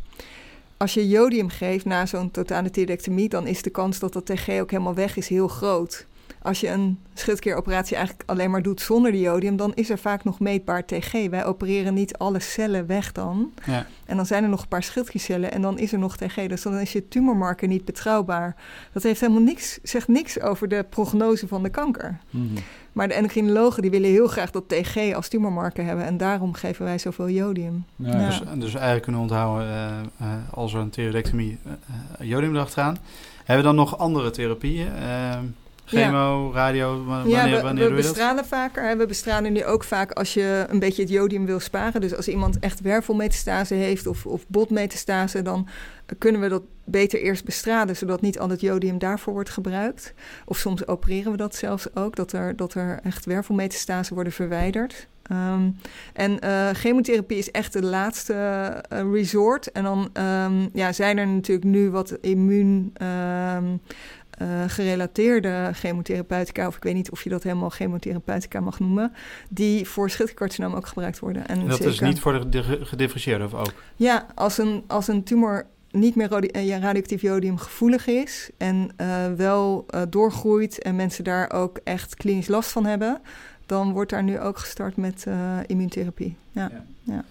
Speaker 4: Als je jodium geeft na zo'n totale thyroidectomie, dan is de kans dat dat TG ook helemaal weg is heel groot. Als je een schildklieroperatie eigenlijk alleen maar doet zonder die jodium, dan is er vaak nog meetbaar TG. Wij opereren niet alle cellen weg dan.
Speaker 3: Ja.
Speaker 4: En dan zijn er nog een paar schildkliercellen en dan is er nog TG. Dus dan is je tumormarker niet betrouwbaar. Dat heeft helemaal niks, zegt niks over de prognose van de kanker.
Speaker 2: Mhm.
Speaker 4: Maar de endocrinologen die willen heel graag dat TG als tumormarker hebben. En daarom geven wij zoveel jodium.
Speaker 2: Ja.
Speaker 4: Ja.
Speaker 3: Dus, dus eigenlijk kunnen we onthouden, eh, eh, als er een thyroidectomie uh, jodium erachteraan. Hebben we dan nog andere therapieën? Chemo, radio, wanneer,
Speaker 4: ja, we,
Speaker 3: wanneer
Speaker 4: we
Speaker 3: doe je dat?
Speaker 4: bestralen vaker. Hè. We bestralen nu ook vaak als je een beetje het jodium wil sparen. Dus als iemand echt wervelmetastase heeft of, of botmetastase... dan kunnen we dat beter eerst bestralen... zodat niet al het jodium daarvoor wordt gebruikt. Of soms opereren we dat zelfs ook... dat er, dat er echt wervelmetastase worden verwijderd. Um, en uh, chemotherapie is echt de laatste uh, resort. En dan um, ja, zijn er natuurlijk nu wat immuun... Um, uh, gerelateerde chemotherapeutica, of ik weet niet of je dat helemaal chemotherapeutica mag noemen, die voor schildkliercarcinoom ook gebruikt worden.
Speaker 3: En, en dat
Speaker 4: zeker,
Speaker 3: is niet voor de gedifferentieerde of ook?
Speaker 4: Ja, als een, als een tumor niet meer ja, radioactief jodium gevoelig is en uh, wel uh, doorgroeit en mensen daar ook echt klinisch last van hebben, dan wordt daar nu ook gestart met uh, immuuntherapie. Ja. Ja. ja.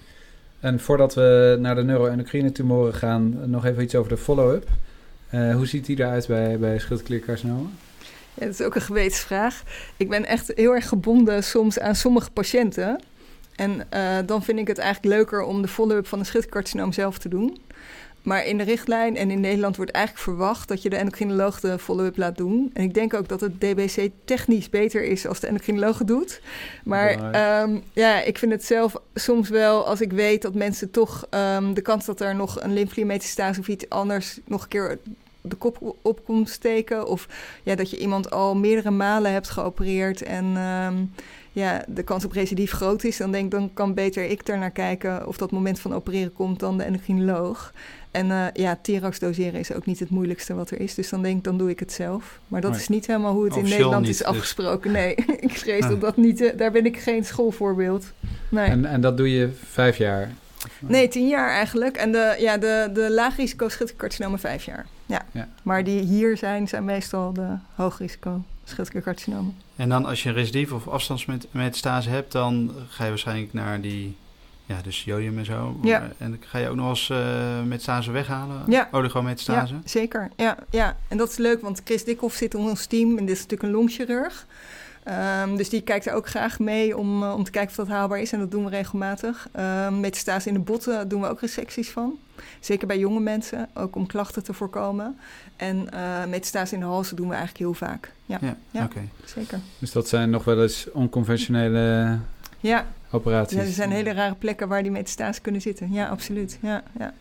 Speaker 2: En voordat we naar de neuroendocrine tumoren gaan, nog even iets over de follow-up. Uh, hoe ziet die eruit bij, bij
Speaker 4: dat is ook een gewetensvraag. Ik ben echt heel erg gebonden soms aan sommige patiënten. En uh, dan vind ik het eigenlijk leuker om de follow-up van een schildkliercarcinoom zelf te doen. Maar in de richtlijn en in Nederland wordt eigenlijk verwacht dat je de endocrinoloog de follow-up laat doen. En ik denk ook dat het DBC technisch beter is als de endocrinoloog het doet. Maar ja. Um, ja, ik vind het zelf soms wel, als ik weet dat mensen toch um, de kans dat er nog een lymfekliermetastase of iets anders nog een keer de kop op komt steken. Of ja, dat je iemand al meerdere malen hebt geopereerd en um, ja, de kans op recidief groot is, dan denk ik, dan kan beter ik er naar kijken of dat moment van opereren komt dan de endocrinoloog. En uh, ja, Tirax doseren is ook niet het moeilijkste wat er is. Dus dan denk ik, dan doe ik het zelf. Maar dat
Speaker 3: Nee.
Speaker 4: is niet helemaal hoe het in Nederland
Speaker 3: niet,
Speaker 4: is
Speaker 3: dus.
Speaker 4: afgesproken. Nee, ik vrees
Speaker 3: Ah.
Speaker 4: dat dat niet... eh, daar ben ik geen schoolvoorbeeld. Nee.
Speaker 2: En, en dat doe je vijf jaar?
Speaker 4: Nee, tien jaar eigenlijk. En de, ja, de, de laagrisico schildkliercarcinomen vijf jaar. Ja.
Speaker 2: Ja.
Speaker 4: Maar die hier zijn, zijn meestal de hoogrisico schildkliercarcinomen.
Speaker 3: En dan als je een recidief of afstandsmetastase hebt, dan ga je waarschijnlijk naar die, ja, dus jodium en zo.
Speaker 4: Ja.
Speaker 3: En ga je ook nog eens eh metastase weghalen,
Speaker 4: Ja.
Speaker 3: oligometastase.
Speaker 4: Ja, zeker. Ja, ja, en dat is leuk, want Chris Dikhoff zit in ons team en dit is natuurlijk een longchirurg. Ehm, dus die kijkt er ook graag mee om, eh, om te kijken of dat haalbaar is. En dat doen we regelmatig. Ehm metastase in de botten doen we ook resecties van. Zeker bij jonge mensen, ook om klachten te voorkomen. En eh metastase in de hals doen we eigenlijk heel vaak. Ja,
Speaker 3: Ja,
Speaker 4: Ja.
Speaker 3: oké.
Speaker 4: zeker.
Speaker 2: Dus dat zijn nog wel eens onconventionele
Speaker 4: Ja,
Speaker 2: operaties.
Speaker 4: ja, er zijn hele rare plekken waar die metastase kunnen zitten. Ja, absoluut. Ja, ja.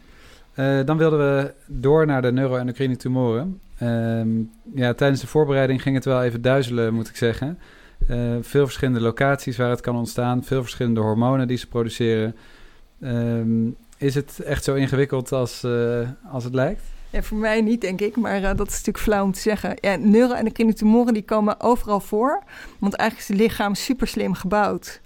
Speaker 2: Eh, dan wilden we door naar de neuroendocrine tumoren. Ehm, ja, tijdens de voorbereiding ging het wel even duizelen, moet ik zeggen. Eh, veel verschillende locaties waar het kan ontstaan, veel verschillende hormonen die ze produceren. Ehm, is het echt zo ingewikkeld als, eh, als het lijkt?
Speaker 4: Ja, voor mij niet, denk ik, maar dat is natuurlijk flauw om te zeggen. Ja, neuroendocrine tumoren die komen overal voor, want eigenlijk is het lichaam super slim gebouwd.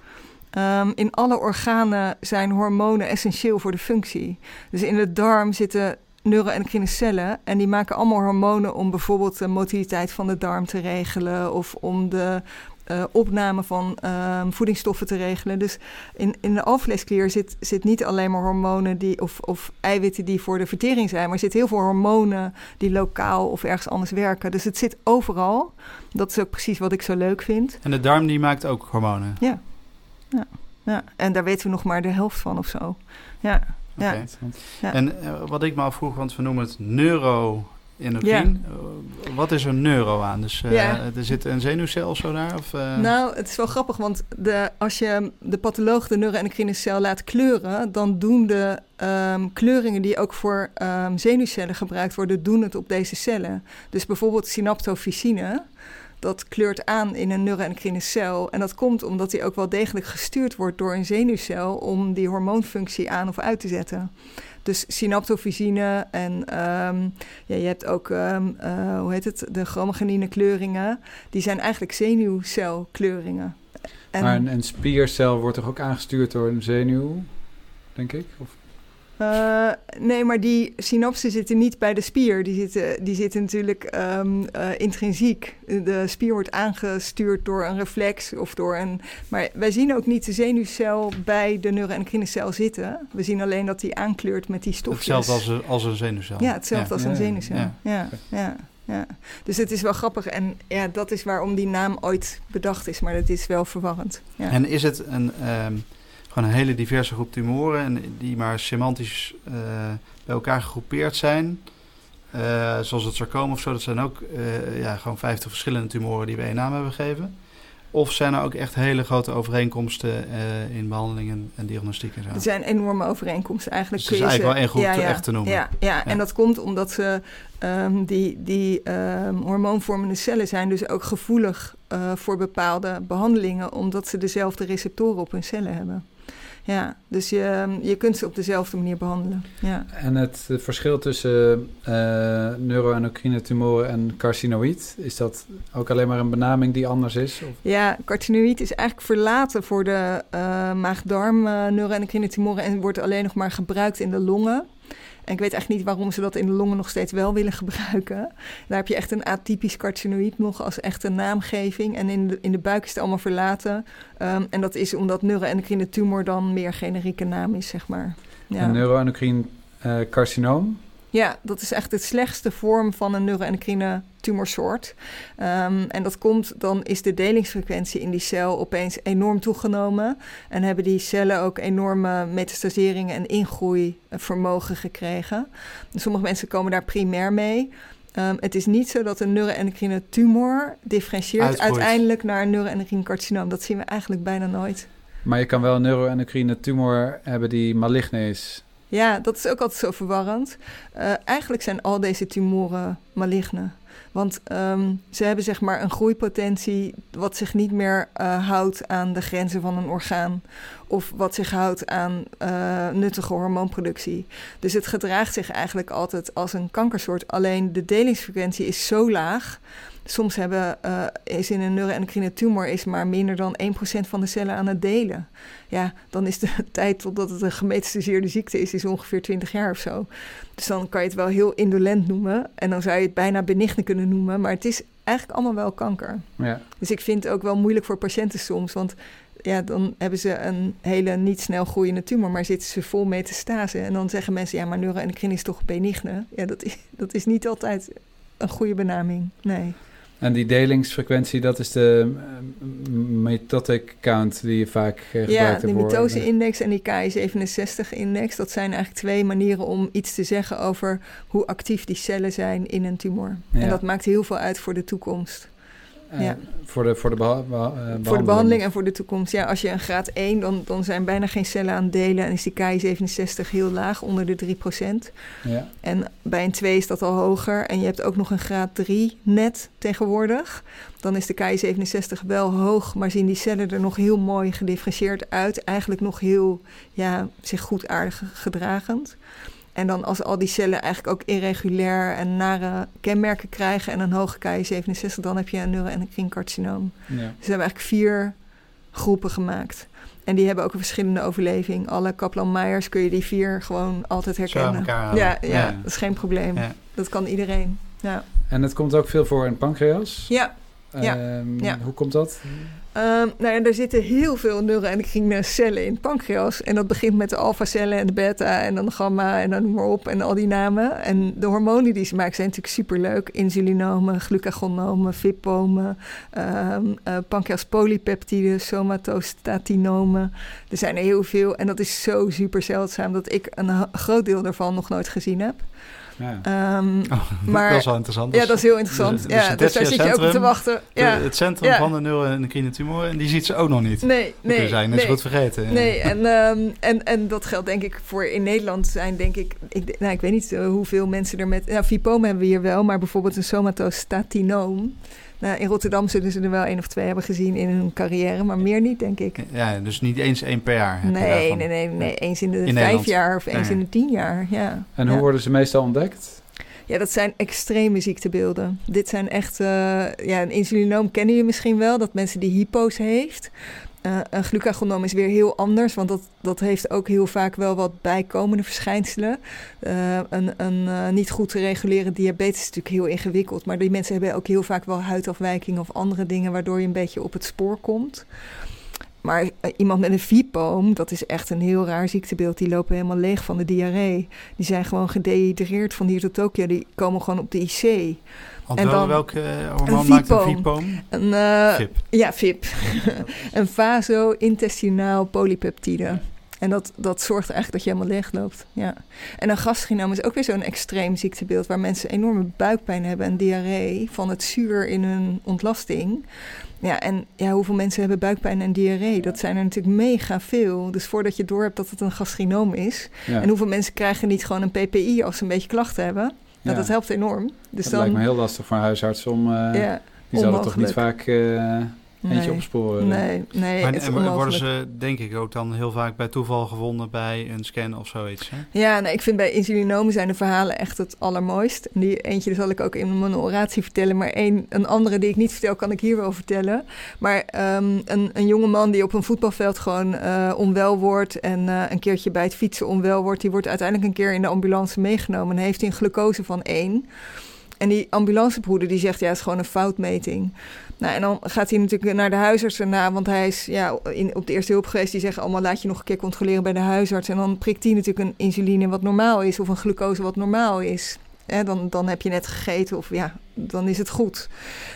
Speaker 4: Ehm, in alle organen zijn hormonen essentieel voor de functie. Dus in de darm zitten neuroendocrine cellen en die maken allemaal hormonen om bijvoorbeeld de motiliteit van de darm te regelen of om de eh, opname van ehm, voedingsstoffen te regelen. Dus in, in de alvleesklier zit, zit niet alleen maar hormonen die, of, of eiwitten die voor de vertering zijn, maar er zit heel veel hormonen die lokaal of ergens anders werken. Dus het zit overal. Dat is ook precies wat ik zo leuk vind.
Speaker 3: En de darm die maakt ook hormonen.
Speaker 4: Ja, en daar weten we nog maar de helft van of zo. Ja, ja.
Speaker 3: Oké.
Speaker 4: Ja.
Speaker 3: En eh, wat ik me afvroeg, want we noemen het neuroendocrine. Eh, wat is er neuro aan? Dus eh,
Speaker 4: Ja.
Speaker 3: er zit een zenuwcel of zo daar? Of,
Speaker 4: Nou, het is wel grappig, want de, als je de patholoog de neuroendocrine cel laat kleuren, dan doen de ehm, kleuringen die ook voor ehm, zenuwcellen gebruikt worden, doen het op deze cellen. Dus bijvoorbeeld synaptofysine, dat kleurt aan in een neuroendocrine cel. En dat komt omdat die ook wel degelijk gestuurd wordt door een zenuwcel om die hormoonfunctie aan of uit te zetten. Dus synaptofysine en ehm, ja, je hebt ook, ehm, eh, hoe heet het, de chromogenine kleuringen. Die zijn eigenlijk zenuwcelkleuringen. En,
Speaker 2: Maar een, een spiercel wordt toch ook aangestuurd door een zenuw, denk ik? Of,
Speaker 4: Uh, nee, maar die synapsen zitten niet bij de spier. Die zitten, die zitten natuurlijk um, uh, intrinsiek. De spier wordt aangestuurd door een reflex of door een. Maar wij zien ook niet de zenuwcel bij de neuroendocrine cel zitten. We zien alleen dat die aankleurt met die stofjes.
Speaker 3: Hetzelfde als een, als een zenuwcel.
Speaker 4: Ja, hetzelfde ja. als een zenuwcel. Ja, ja. ja. ja. Dus het is wel grappig en ja, dat is waarom die naam ooit bedacht is, maar dat is wel verwarrend. Ja.
Speaker 3: En is het een, um, gewoon een hele diverse groep tumoren en die maar semantisch uh, bij elkaar gegroepeerd zijn? Uh, zoals het sarcoom of zo, dat zijn ook uh, ja, gewoon 50 verschillende tumoren die we één naam hebben gegeven. Of zijn er ook echt hele grote overeenkomsten in behandeling en, diagnostiek en zo?
Speaker 4: Er zijn enorme overeenkomsten. Eigenlijk
Speaker 3: dus het is eigenlijk wel één groep
Speaker 4: ja,
Speaker 3: ja, echt te noemen.
Speaker 4: Ja, ja, ja, en dat komt omdat ze um, die, die um, hormoonvormende cellen zijn dus ook gevoelig uh, voor bepaalde behandelingen, omdat ze dezelfde receptoren op hun cellen hebben. Ja, dus je, je kunt ze op dezelfde manier behandelen. Ja.
Speaker 2: En het, het verschil tussen uh, neuroendocrine tumoren en carcinoïd, is dat ook alleen maar een benaming die anders is? Of?
Speaker 4: Ja, carcinoïd is eigenlijk verlaten voor de uh, maag-darm uh, neuroendocrine tumoren en wordt alleen nog maar gebruikt in de longen. En ik weet eigenlijk niet waarom ze dat in de longen nog steeds wel willen gebruiken. Daar heb je echt een atypisch carcinoïd nog als echt een naamgeving. En in de, in de buik is het allemaal verlaten. Um, en dat is omdat neuroendocrine tumor dan meer generieke naam is, zeg maar.
Speaker 2: Ja. Een neuroendocrine uh, carcinoom?
Speaker 4: Ja, dat is echt de slechtste vorm van een neuroendocrine tumorsoort. Um, en dat komt, dan is de delingsfrequentie in die cel opeens enorm toegenomen. En hebben die cellen ook enorme metastaseringen en ingroeivermogen gekregen. Sommige mensen komen daar primair mee. Um, het is niet zo dat een neuroendocrine tumor differentieert uiteindelijk naar een neuroendocrine carcinoom. Dat zien we eigenlijk bijna nooit.
Speaker 2: Maar je kan wel een neuroendocrine tumor hebben die maligne is.
Speaker 4: Ja, dat is ook altijd zo verwarrend. Uh, eigenlijk zijn al deze tumoren maligne. Want um, ze hebben zeg maar een groeipotentie wat zich niet meer uh, houdt aan de grenzen van een orgaan. Of wat zich houdt aan uh, nuttige hormoonproductie. Dus het gedraagt zich eigenlijk altijd als een kankersoort. Alleen de delingsfrequentie is zo laag. Soms hebben, uh, is in een neuroendocrine tumor is maar minder dan 1% van de cellen aan het delen. Ja, dan is de tijd totdat het een gemetastaseerde ziekte is, is ongeveer 20 jaar of zo. Dus dan kan je het wel heel indolent noemen. En dan zou je het bijna benigne kunnen noemen. Maar het is eigenlijk allemaal wel kanker.
Speaker 2: Ja.
Speaker 4: Dus ik vind het ook wel moeilijk voor patiënten soms. Want ja, dan hebben ze een hele niet snel groeiende tumor, maar zitten ze vol metastase. En dan zeggen mensen, ja, maar neuroendocrine is toch benigne? Ja, dat is, dat is niet altijd een goede benaming, nee.
Speaker 2: En die delingsfrequentie, dat is de uh, mitotic count die je vaak uh, gebruikt
Speaker 4: Ja, de mitose-index en die Ki67-index. Dat zijn eigenlijk twee manieren om iets te zeggen over hoe actief die cellen zijn in een tumor. Ja. En dat maakt heel veel uit voor de toekomst.
Speaker 2: Uh, ja. Voor de, voor, de beha beha behandeling.
Speaker 4: voor de behandeling en voor de toekomst. Ja, als je een graad 1, dan, dan zijn bijna geen cellen aan het delen en is die Ki67 heel laag, onder de 3%.
Speaker 2: Ja.
Speaker 4: En bij een 2 is dat al hoger. En je hebt ook nog een graad 3 net tegenwoordig. Dan is de Ki67 wel hoog, maar zien die cellen er nog heel mooi gedifferentieerd uit. Eigenlijk nog heel, ja, zich goed aardig gedragend. En dan als al die cellen eigenlijk ook irregulair en nare kenmerken krijgen en een hoge Ki67, dan heb je een neuroendocrine carcinoom.
Speaker 2: Ja.
Speaker 4: Dus we hebben eigenlijk vier groepen gemaakt. En die hebben ook een verschillende overleving. Alle Kaplan-Meiers kun je die vier gewoon altijd herkennen.
Speaker 3: Ja,
Speaker 4: ja, ja, dat is geen probleem. Ja. Dat kan iedereen. Ja.
Speaker 2: En het komt ook veel voor in pancreas?
Speaker 4: Ja. Ja.
Speaker 2: Um,
Speaker 4: ja.
Speaker 2: Hoe komt dat?
Speaker 4: Um, nou ja, er zitten heel veel neuroendocrine cellen in pancreas. En dat begint met de alpha-cellen en de beta en dan de gamma en dan noem maar op en al die namen. En de hormonen die ze maken zijn natuurlijk superleuk. Insulinomen, glucagonomen, vipomen, um, uh, pancreaspolypeptiden, somatostatonomen. Er zijn heel veel en dat is zo super zeldzaam dat ik een groot deel daarvan nog nooit gezien heb.
Speaker 2: Ja.
Speaker 4: Um,
Speaker 3: oh,
Speaker 4: maar,
Speaker 3: dat is wel interessant.
Speaker 4: Ja, dat is heel interessant.
Speaker 3: Dus, dus
Speaker 4: ja, dus daar zit je ook op te wachten. Ja.
Speaker 3: De, het centrum
Speaker 4: ja.
Speaker 3: van de neuroendocrine tumor, en die ziet ze ook nog niet.
Speaker 4: Nee, nee.
Speaker 3: Dat zijn net
Speaker 4: nee.
Speaker 3: goed vergeten.
Speaker 4: Nee, en, um, en, en dat geldt denk ik voor in Nederland zijn denk ik... ik nou, ik weet niet uh, hoeveel mensen er met... Nou, hebben we hier wel, maar bijvoorbeeld een somatostatonoom... Nou, in Rotterdam zullen ze er wel één of twee hebben gezien in hun carrière, maar meer niet, denk ik.
Speaker 3: Ja, dus niet eens één per jaar.
Speaker 4: Nee, nee, nee, nee. Eens in de
Speaker 3: in
Speaker 4: vijf
Speaker 3: Nederland.
Speaker 4: jaar of eens
Speaker 3: Ja.
Speaker 4: in de tien jaar. Ja.
Speaker 2: En hoe
Speaker 4: ja.
Speaker 2: worden ze meestal ontdekt?
Speaker 4: Ja, dat zijn extreme ziektebeelden. Dit zijn echt... Uh, ja, een insulinoom kennen je misschien wel, dat mensen die hypo's heeft. Uh, een glucagonom is weer heel anders, want dat, dat heeft ook heel vaak wel wat bijkomende verschijnselen. Uh, een een uh, niet goed te reguleren diabetes is natuurlijk heel ingewikkeld, maar die mensen hebben ook heel vaak wel huidafwijkingen of andere dingen waardoor je een beetje op het spoor komt. Maar iemand met een VIPoom, dat is echt een heel raar ziektebeeld. Die lopen helemaal leeg van de diarree. Die zijn gewoon gedehydreerd van hier tot Tokio. Die komen gewoon op de IC.
Speaker 3: Want en dan, welke hormoon maakt een VIPoom?
Speaker 4: Een, uh, VIP. Ja, VIP. een vaso-intestinaal polypeptide. En dat, dat zorgt eigenlijk dat je helemaal leeg loopt. Ja. En een gastrinoom is ook weer zo'n extreem ziektebeeld... waar mensen enorme buikpijn hebben en diarree... van het zuur in hun ontlasting. Ja, en ja, hoeveel mensen hebben buikpijn en diarree? Dat zijn er natuurlijk mega veel. Dus voordat je door hebt dat het een gastrinoom is... en hoeveel mensen krijgen niet gewoon een PPI als ze een beetje klachten hebben... Nou, dat helpt enorm. Dus
Speaker 2: het
Speaker 4: dan,
Speaker 2: lijkt me heel lastig voor een huisarts om... Uh, ja, die zouden toch niet vaak uh, eentje opsporen?
Speaker 4: Nee, nee.
Speaker 3: Maar, en worden ze denk ik ook dan heel vaak bij toeval gevonden bij een scan of zoiets? Hè?
Speaker 4: Ja, nee, ik vind bij insulinomen zijn de verhalen echt het allermooist. En die eentje zal ik ook in mijn oratie vertellen. Maar een, een andere die ik niet vertel, kan ik hier wel vertellen. Maar um, een, een jonge man die op een voetbalveld gewoon uh, onwel wordt... en uh, een keertje bij het fietsen onwel wordt... die wordt uiteindelijk een keer in de ambulance meegenomen... en heeft hij een glucose van 1... En die ambulancebroeder die zegt, ja, het is gewoon een foutmeting. Nou, en dan gaat hij natuurlijk naar de huisarts erna, want hij is ja, in, op de eerste hulp geweest. Die zeggen allemaal, laat je nog een keer controleren bij de huisarts. En dan prikt hij natuurlijk een insuline wat normaal is of een glucose wat normaal is. Hè, dan, dan heb je net gegeten of ja, dan is het goed.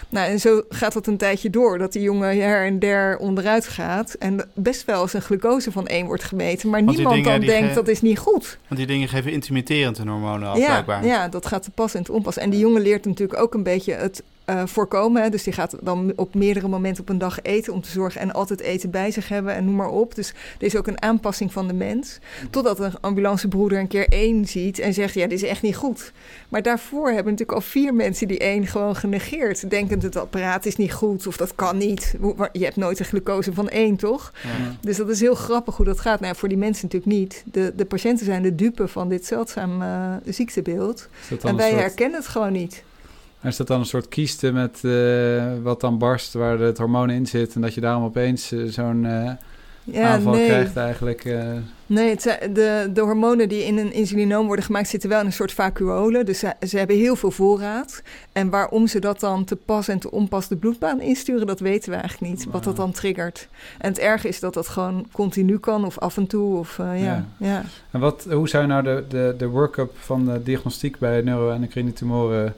Speaker 4: Nou, en zo gaat dat een tijdje door, dat die jongen her en der onderuit gaat. En best wel eens een glucose van 1 wordt gemeten, maar want niemand dan denkt dat is niet goed.
Speaker 3: Want die dingen geven intimiderend hormonen af,
Speaker 4: ja,
Speaker 3: blijkbaar.
Speaker 4: Ja, dat gaat te pas en te onpas. En die jongen leert natuurlijk ook een beetje het uh, voorkomen. Dus die gaat dan op meerdere momenten op een dag eten om te zorgen en altijd eten bij zich hebben en noem maar op. Dus er is ook een aanpassing van de mens. Totdat een ambulancebroeder een keer één ziet en zegt: Ja, dit is echt niet goed. Maar daarvoor hebben natuurlijk al vier mensen die één gewoon genegeerd. Denkend het apparaat is niet goed of dat kan niet. Je hebt nooit een glucose van één, toch? Ja. Dus dat is heel grappig hoe dat gaat. Nou, voor die mensen natuurlijk niet. De, de patiënten zijn de dupe van dit zeldzaam uh, ziektebeeld. En wij soort... herkennen het gewoon niet.
Speaker 2: Is dat dan een soort kiesten met uh, wat dan barst, waar het hormoon in zit... en dat je daarom opeens uh, zo'n uh, ja, aanval
Speaker 4: nee.
Speaker 2: krijgt eigenlijk?
Speaker 4: Nee, het de, de hormonen die in een insulinoom worden gemaakt... zitten wel in een soort vacuolen. Dus ze, ze, hebben heel veel voorraad. En waarom ze dat dan te pas en te onpas de bloedbaan insturen... dat weten we eigenlijk niet, wat dat dan triggert. En het erge is dat dat gewoon continu kan of af en toe. Of, ja, ja. ja.
Speaker 2: En wat, hoe zou je nou de, de, de workup van de diagnostiek... bij neuroendocrine tumoren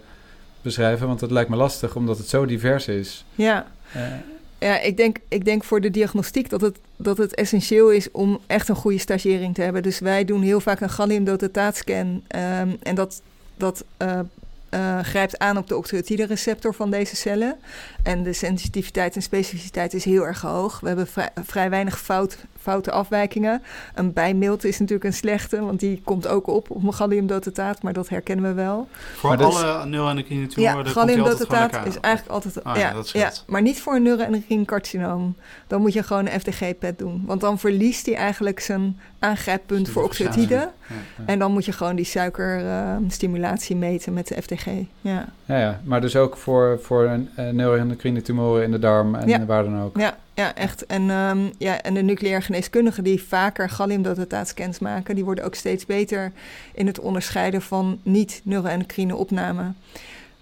Speaker 2: beschrijven? Want het lijkt me lastig, omdat het zo divers is.
Speaker 4: Ja. Uh, ja, ik denk, ik denk voor de diagnostiek dat het, dat het essentieel is om echt een goede stagiering te hebben. Dus wij doen heel vaak een galliumdotataatscan. Um, en dat, dat uh, uh, grijpt aan op de octreotide receptor van deze cellen. En de sensitiviteit en specificiteit is heel erg hoog. We hebben vrij, vrij weinig fout, foute afwijkingen. Een bijmild is natuurlijk een slechte, want die komt ook op op een galliumdotataat, maar dat herkennen we wel.
Speaker 3: Voor maar alle dus, neuroendocrine tumoren
Speaker 4: Ja, galliumdotataat is eigenlijk altijd...
Speaker 3: Ah,
Speaker 4: ja,
Speaker 3: ja,
Speaker 4: ja, maar niet voor een neuroendocrine carcinoom. Dan moet je gewoon een FDG-pet doen. Want dan verliest hij eigenlijk zijn aangrijppunt voor oxytide. Ja, ja. En dan moet je gewoon die suikerstimulatie uh, meten met de FDG. Ja,
Speaker 2: ja, ja. maar dus ook voor, voor een uh, neuroendocrine tumoren in de darm en ja. waar dan ook.
Speaker 4: Ja, ja echt. En, um, ja, en de nucleair geneeskundigen die vaker galliumdotataatscans maken... die worden ook steeds beter in het onderscheiden van niet-neuroendocrine opname.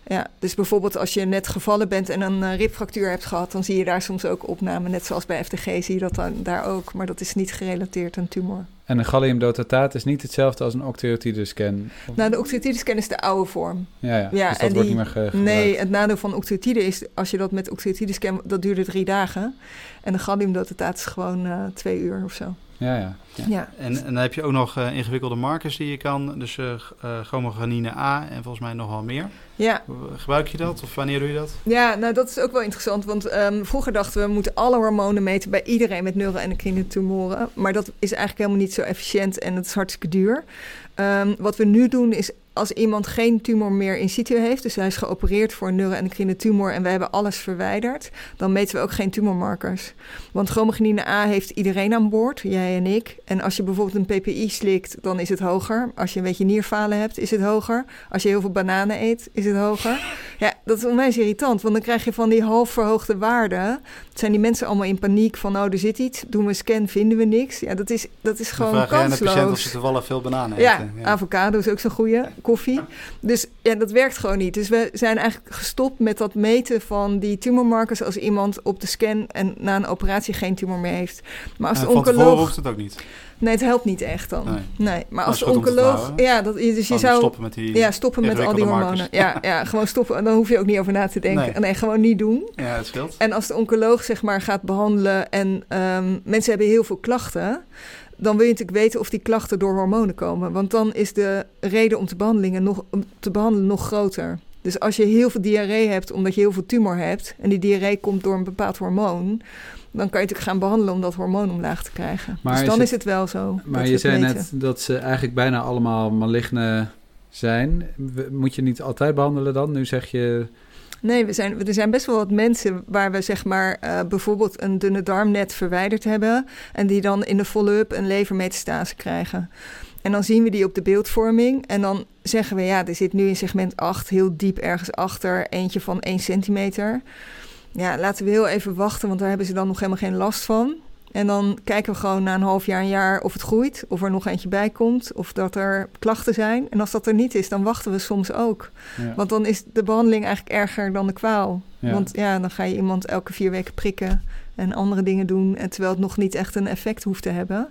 Speaker 4: Ja, dus bijvoorbeeld als je net gevallen bent en een uh, ribfractuur hebt gehad, dan zie je daar soms ook opname. Net zoals bij FTG zie je dat dan daar ook, maar dat is niet gerelateerd aan tumor.
Speaker 2: En een galliumdotataat is niet hetzelfde als een octreotide-scan?
Speaker 4: Nou, de octreotide-scan is de oude vorm.
Speaker 2: Ja, ja. ja dus dat
Speaker 4: en
Speaker 2: wordt die, niet meer gebruikt.
Speaker 4: Nee, het nadeel van octreotide is, als je dat met octreotide-scan, dat duurde drie dagen. En een galliumdotataat is gewoon uh, twee uur of zo.
Speaker 2: Ja, ja.
Speaker 4: ja.
Speaker 3: En, en dan heb je ook nog uh, ingewikkelde markers die je kan. Dus uh, A en volgens mij nogal meer.
Speaker 4: Ja.
Speaker 3: Gebruik je dat of wanneer doe je dat?
Speaker 4: Ja, nou dat is ook wel interessant. Want um, vroeger dachten we, we moeten alle hormonen meten bij iedereen met neuroendocrine tumoren. Maar dat is eigenlijk helemaal niet zo efficiënt en het is hartstikke duur. Um, wat we nu doen is als iemand geen tumor meer in situ heeft, dus hij is geopereerd voor een neuroendocrine tumor en we hebben alles verwijderd, dan meten we ook geen tumormarkers. Want chromogenine A heeft iedereen aan boord, jij en ik. En als je bijvoorbeeld een PPI slikt, dan is het hoger. Als je een beetje nierfalen hebt, is het hoger. Als je heel veel bananen eet, is het hoger. Ja, dat is onwijs irritant, want dan krijg je van die half verhoogde waarden. Zijn die mensen allemaal in paniek van, oh, er zit iets, doen we een scan, vinden we niks. Ja, dat is, dat is gewoon
Speaker 3: Dan vraag je aan de
Speaker 4: kansloos.
Speaker 3: patiënt of ze toevallig veel bananen
Speaker 4: Ja,
Speaker 3: eten.
Speaker 4: avocado is ook zo'n goede. Koffie. Dus ja, dat werkt gewoon niet. Dus we zijn eigenlijk gestopt met dat meten van die tumormarkers als iemand op de scan en na een operatie geen tumor meer heeft. Maar als
Speaker 3: En
Speaker 4: de oncoloog.
Speaker 3: hoeft het ook niet.
Speaker 4: Nee, het helpt niet echt dan.
Speaker 3: Nee.
Speaker 4: Nee. Maar
Speaker 3: Dat
Speaker 4: als de oncoloog. Ja, dat, dus je zou.
Speaker 3: stoppen met die...
Speaker 4: Ja, stoppen met al die hormonen.
Speaker 3: markers.
Speaker 4: Ja, ja, gewoon stoppen. Dan hoef je ook niet over na te denken.
Speaker 3: Nee.
Speaker 4: Nee, gewoon niet doen.
Speaker 3: Ja, het scheelt.
Speaker 4: En als de oncoloog zeg maar gaat behandelen en ehm, mensen hebben heel veel klachten, dan wil je natuurlijk weten of die klachten door hormonen komen. Want dan is de reden om te, behandelingen nog, om te behandelen nog groter. Dus als je heel veel diarree hebt omdat je heel veel tumor hebt en die diarree komt door een bepaald hormoon, dan kan je natuurlijk gaan behandelen om dat hormoon omlaag te krijgen.
Speaker 2: Maar
Speaker 4: dus
Speaker 2: is
Speaker 4: dan
Speaker 2: het-
Speaker 4: is het wel zo.
Speaker 2: Maar je zei net dat ze eigenlijk bijna allemaal maligne zijn. Moet je niet altijd behandelen dan? Nu zeg je...
Speaker 4: Nee, we zijn, er zijn best wel wat mensen waar we zeg maar eh, bijvoorbeeld een dunne darmnet verwijderd hebben. En die dan in de follow-up een levermetastase krijgen. En dan zien we die op de beeldvorming. En dan zeggen we ja, er zit nu in segment 8 heel diep ergens achter. Eentje van 1 centimeter. Ja, laten we heel even wachten, want daar hebben ze dan nog helemaal geen last van. En dan kijken we gewoon na een half jaar, een jaar of het groeit. Of er nog eentje bij komt. Of dat er klachten zijn. En als dat er niet is, dan wachten we soms ook.
Speaker 2: Ja,
Speaker 4: Want dan is de behandeling eigenlijk erger dan de kwaal.
Speaker 2: ja.
Speaker 4: Want ja, dan ga je iemand elke vier weken prikken en andere dingen doen. En terwijl het nog niet echt een effect hoeft te hebben.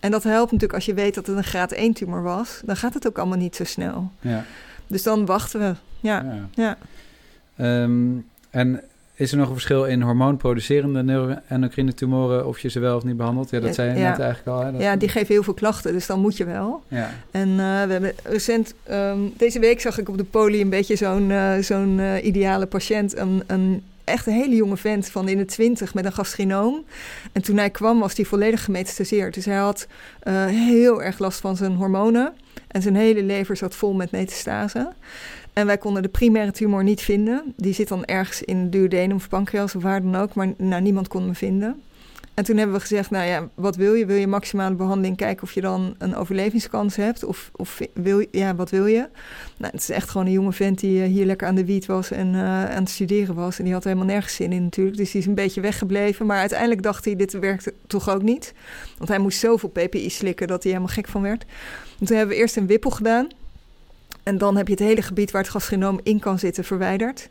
Speaker 4: En dat helpt natuurlijk als je weet dat het een graad 1 tumor was. Dan gaat het ook allemaal niet zo snel.
Speaker 2: ja,
Speaker 4: Dus dan wachten we. Ja,
Speaker 2: ja.
Speaker 4: ja.
Speaker 2: Ehm, en is er nog een verschil in hormoonproducerende neuroendocrine tumoren... of je ze wel of niet behandelt? Ja, dat zei je
Speaker 4: ja.
Speaker 2: net eigenlijk al. Hè? Dat-
Speaker 4: ja die geven heel veel klachten, dus dan moet je wel.
Speaker 2: Ja,
Speaker 4: En eh, we hebben recent, ehm, deze week zag ik op de poli een beetje zo'n eh, zo'n eh, ideale patiënt. Een, een echt een hele jonge vent van in de twintig met een gastrinoom. En toen hij kwam was hij volledig gemetastaseerd. Dus hij had heel erg last van zijn hormonen. En zijn hele lever zat vol met metastase. En wij konden de primaire tumor niet vinden. Die zit dan ergens in de duodenum of pancreas of waar dan ook. Maar nou, niemand kon hem vinden. En toen hebben we gezegd, nou ja, wat wil je? Wil je maximale behandeling kijken of je dan een overlevingskans hebt? Of, of wil ja, wat wil je? Nou, het is echt gewoon een jonge vent die eh, hier lekker aan de wiet was en eh, aan het studeren was. En die had helemaal nergens zin in natuurlijk. Dus die is een beetje weggebleven. Maar uiteindelijk dacht hij, dit werkt toch ook niet. Want hij moest zoveel PPI slikken dat hij helemaal gek van werd. En toen hebben we eerst een wippel gedaan. En dan heb je het hele gebied waar het gasgenoom in kan zitten verwijderd.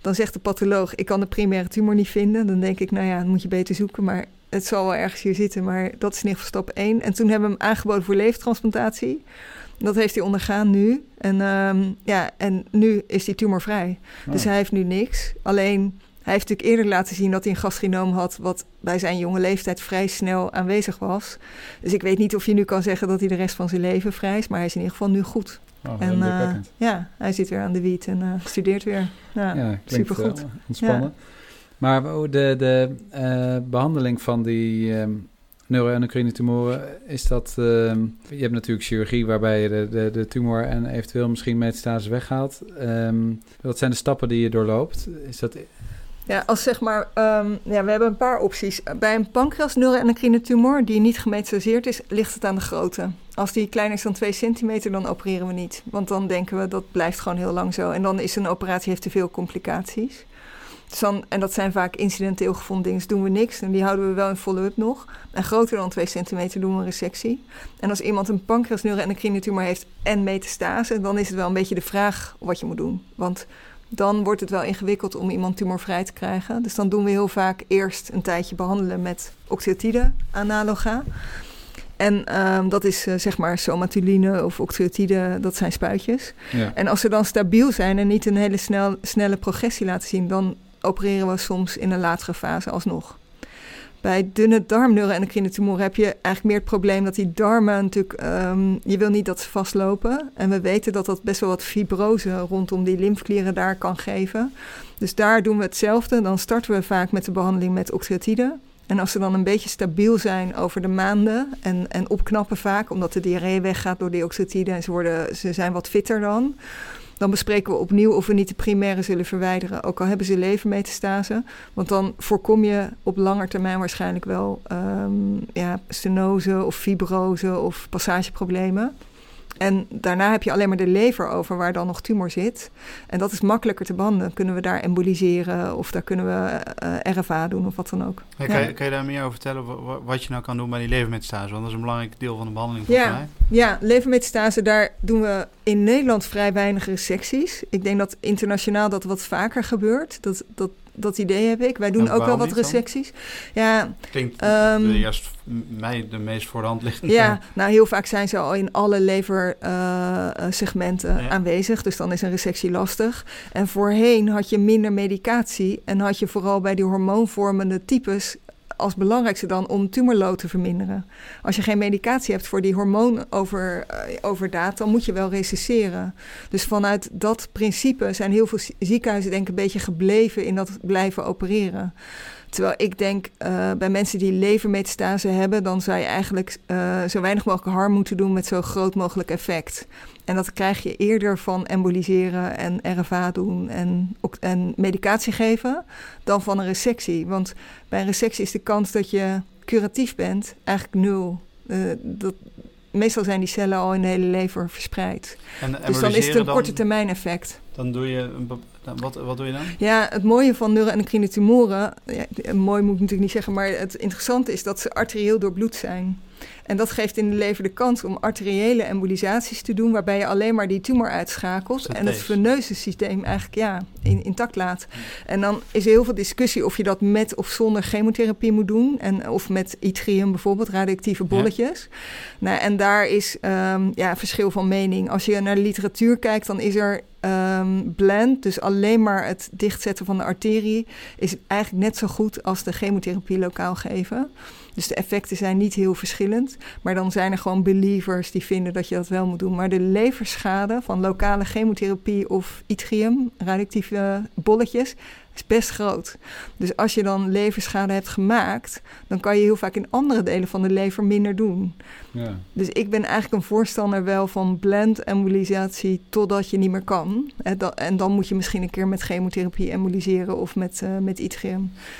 Speaker 4: Dan zegt de patholoog, ik kan de primaire tumor niet vinden. Dan denk ik, nou ja, dan moet je beter zoeken. Maar het zal wel ergens hier zitten. Maar dat is in ieder geval stap 1. En toen hebben we hem aangeboden voor levertransplantatie. Dat heeft hij ondergaan nu. En, ehm, ja, en nu is die tumorvrij. Dus
Speaker 2: Oh.
Speaker 4: hij heeft nu niks. Alleen, hij heeft natuurlijk eerder laten zien dat hij een gasgenoom had... wat bij zijn jonge leeftijd vrij snel aanwezig was. Dus ik weet niet of je nu kan zeggen dat hij de rest van zijn leven vrij is... maar hij is in ieder geval nu goed.
Speaker 2: Oh,
Speaker 4: en eh, ja, hij zit weer aan de wiet en eh, studeert weer. Ja,
Speaker 2: ja, klinkt
Speaker 4: supergoed.
Speaker 2: ontspannen. Maar de, de eh, behandeling van die ehm neuroendocrine tumoren, is dat... ehm, je hebt natuurlijk chirurgie waarbij je de, de, de tumor en eventueel misschien metastase weghaalt. Ehm, wat zijn de stappen die je doorloopt? Is dat...
Speaker 4: Ja, als zeg maar, ehm, ja, we hebben een paar opties. Bij een pancreas neuroendocrine tumor die niet gemetastaseerd is, ligt het aan de grootte. Als die kleiner is dan 2 centimeter, dan opereren we niet. Want dan denken we, dat blijft gewoon heel lang zo. En dan is een operatie heeft te veel complicaties. Dus dan, en dat zijn vaak incidenteel gevonden dingen, dus doen we niks. En die houden we wel in follow-up nog. En groter dan 2 centimeter doen we een resectie. En als iemand een pancreas neuroendocrine tumor heeft en metastase, dan is het wel een beetje de vraag wat je moet doen. Want dan wordt het wel ingewikkeld om iemand tumorvrij te krijgen. Dus dan doen we heel vaak eerst een tijdje behandelen met octreotide analoga. En ehm, dat is eh, zeg maar somatuline of octreotide, dat zijn spuitjes.
Speaker 2: Ja.
Speaker 4: En als ze dan stabiel zijn en niet een hele snel, snelle progressie laten zien, dan opereren we soms in een latere fase alsnog. Bij dunne darmneuroendocrine tumoren heb je eigenlijk meer het probleem dat die darmen natuurlijk, ehm, je wil niet dat ze vastlopen. En we weten dat dat best wel wat fibrose rondom die lymfeklieren daar kan geven. Dus daar doen we hetzelfde. Dan starten we vaak met de behandeling met octreotide. En als ze dan een beetje stabiel zijn over de maanden en, en opknappen vaak, omdat de diarree weggaat door dioxetide en ze, worden, ze zijn wat fitter dan, dan bespreken we opnieuw of we niet de primaire zullen verwijderen. Ook al hebben ze levermetastase. Want dan voorkom je op lange termijn waarschijnlijk wel um, ja, stenose of fibrose of passageproblemen. En daarna heb je alleen maar de lever over waar dan nog tumor zit. En dat is makkelijker te behandelen. Kunnen we daar emboliseren of daar kunnen we uh, RFA doen of wat dan ook.
Speaker 3: Hey, kan, je, kan, je, daar meer over vertellen wat je nou kan doen bij die levermetastase? Want dat is een belangrijk deel van de behandeling volgens
Speaker 4: ja.
Speaker 3: mij.
Speaker 4: Ja, levermetastase, daar doen we in Nederland vrij weinig resecties. Ik denk dat internationaal dat wat vaker gebeurt. Dat, dat dat idee heb ik. Wij doen ook wel wat resecties. Ja,
Speaker 3: Klinkt um, eerst mij de meest voor de hand liggende.
Speaker 4: Ja, nou heel vaak zijn ze al in alle leversegmenten uh, ja. aanwezig. Dus dan is een resectie lastig. En voorheen had je minder medicatie. En had je vooral bij die hormoonvormende types als belangrijkste dan om tumorlood te verminderen. Als je geen medicatie hebt voor die hormoonoverdaad, uh, dan moet je wel recesseren. Dus vanuit dat principe zijn heel veel ziekenhuizen denk ik een beetje gebleven in dat blijven opereren. Terwijl ik denk, uh, bij mensen die levermetastase hebben, dan zou je eigenlijk uh, zo weinig mogelijk harm moeten doen met zo groot mogelijk effect. En dat krijg je eerder van emboliseren en RFA doen en, en medicatie geven dan van een resectie. Want bij een resectie is de kans dat je curatief bent eigenlijk nul. Uh, dat, meestal zijn die cellen al in de hele lever verspreid.
Speaker 3: En
Speaker 4: dus dan is het een korte termijn effect.
Speaker 3: Dan doe je een wat, wat doe je dan?
Speaker 4: Ja, het mooie van neuroendocrine tumoren, mooi moet ik natuurlijk niet zeggen, maar het interessante is dat ze arterieel doorbloed zijn. En dat geeft in de lever de kans om arteriële embolisaties te doen, waarbij je alleen maar die tumor uitschakelt en het veneuze systeem eigenlijk ja, in, intact laat. En dan is er heel veel discussie of je dat met of zonder chemotherapie moet doen, en, of met yttrium bijvoorbeeld, radioactieve bolletjes. Ja. Nou, en daar is um, ja, verschil van mening. Als je naar de literatuur kijkt, dan is er um, blend, dus alleen maar het dichtzetten van de arterie, is eigenlijk net zo goed als de chemotherapie lokaal geven. Dus de effecten zijn niet heel verschillend. Maar dan zijn er gewoon believers die vinden dat je dat wel moet doen. Maar de leverschade van lokale chemotherapie of yttrium, radioactieve bolletjes, is best groot. Dus als je dan leverschade hebt gemaakt, dan kan je heel vaak in andere delen van de lever minder doen. Ja. Dus ik ben eigenlijk een voorstander wel van blend embolisatie totdat je niet meer kan. En dan moet je misschien een keer met chemotherapie emboliseren of met, uh, met.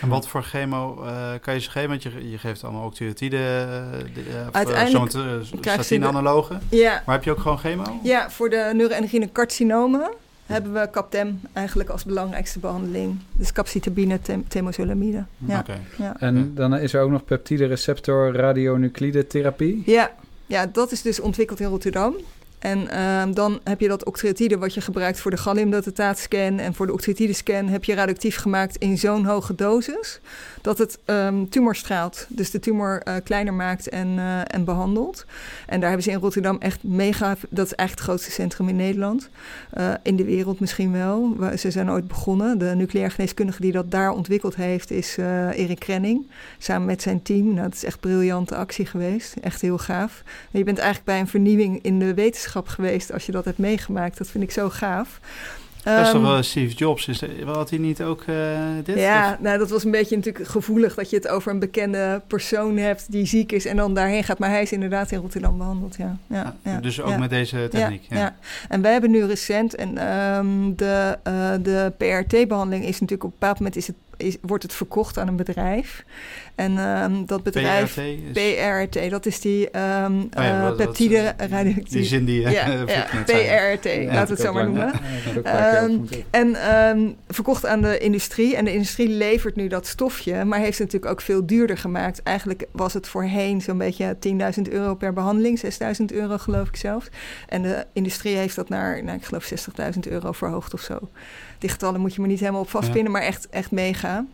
Speaker 3: En wat voor chemo uh, kan je ze geven? Want je, je geeft allemaal ook thyroïde, uh,
Speaker 4: Uiteindelijk
Speaker 3: statine-analogen.
Speaker 4: Ja.
Speaker 3: Maar heb je ook gewoon chemo?
Speaker 4: Ja, voor de neuroendocrine carcinomen hebben we CAPTEM eigenlijk als belangrijkste behandeling. Dus capcitabine, tem temozolomide. Ja.
Speaker 2: Okay. ja. En dan is er ook nog peptide receptor radionuclide therapie?
Speaker 4: Ja. ja, dat is dus ontwikkeld in Rotterdam. En um, dan heb je dat octreotide wat je gebruikt voor de galliumdatataatscan en voor de octreotide-scan heb je radioactief gemaakt in zo'n hoge dosis dat het um, tumor straalt. Dus de tumor uh, kleiner maakt en, uh, en behandelt. En daar hebben ze in Rotterdam echt mega... Dat is eigenlijk het grootste centrum in Nederland. Uh, in de wereld misschien wel. Ze zijn ooit begonnen. De nucleair geneeskundige die dat daar ontwikkeld heeft... is Erik Krenning. Samen met zijn team. Nou, dat is echt briljante actie geweest. Echt heel gaaf. Je bent eigenlijk bij een vernieuwing in de wetenschap geweest... als je dat hebt meegemaakt. Dat vind ik zo gaaf.
Speaker 3: Dat is toch wel Steve Jobs? Is, had hij niet ook uh, dit?
Speaker 4: Ja, nou, dat was een beetje natuurlijk gevoelig dat je het over een bekende persoon hebt die ziek is en dan daarheen gaat. Maar hij is inderdaad in Rotterdam behandeld, ja. ja, ja
Speaker 3: dus ook met deze techniek?
Speaker 4: Ja, en wij hebben nu recent, en um, de, uh, de PRT-behandeling is natuurlijk op een bepaald moment is het is, wordt het verkocht aan een bedrijf. En um, dat bedrijf, PRT, PRT, dat is die um, oh ja, uh, peptide radioactief.
Speaker 3: Die zin die
Speaker 4: ja, ja, PRT, ja, we het zo maar noemen. Um, en verkocht aan de industrie. En de industrie levert nu dat stofje, maar heeft het natuurlijk ook veel duurder gemaakt. Eigenlijk was het voorheen zo'n beetje 10.000 euro per behandeling, 6.000 euro geloof ik zelfs. En de industrie heeft dat naar, nou, ik geloof 60.000 euro verhoogd of zo die getallen moet je me niet helemaal op vastpinnen, maar echt, echt meegaan.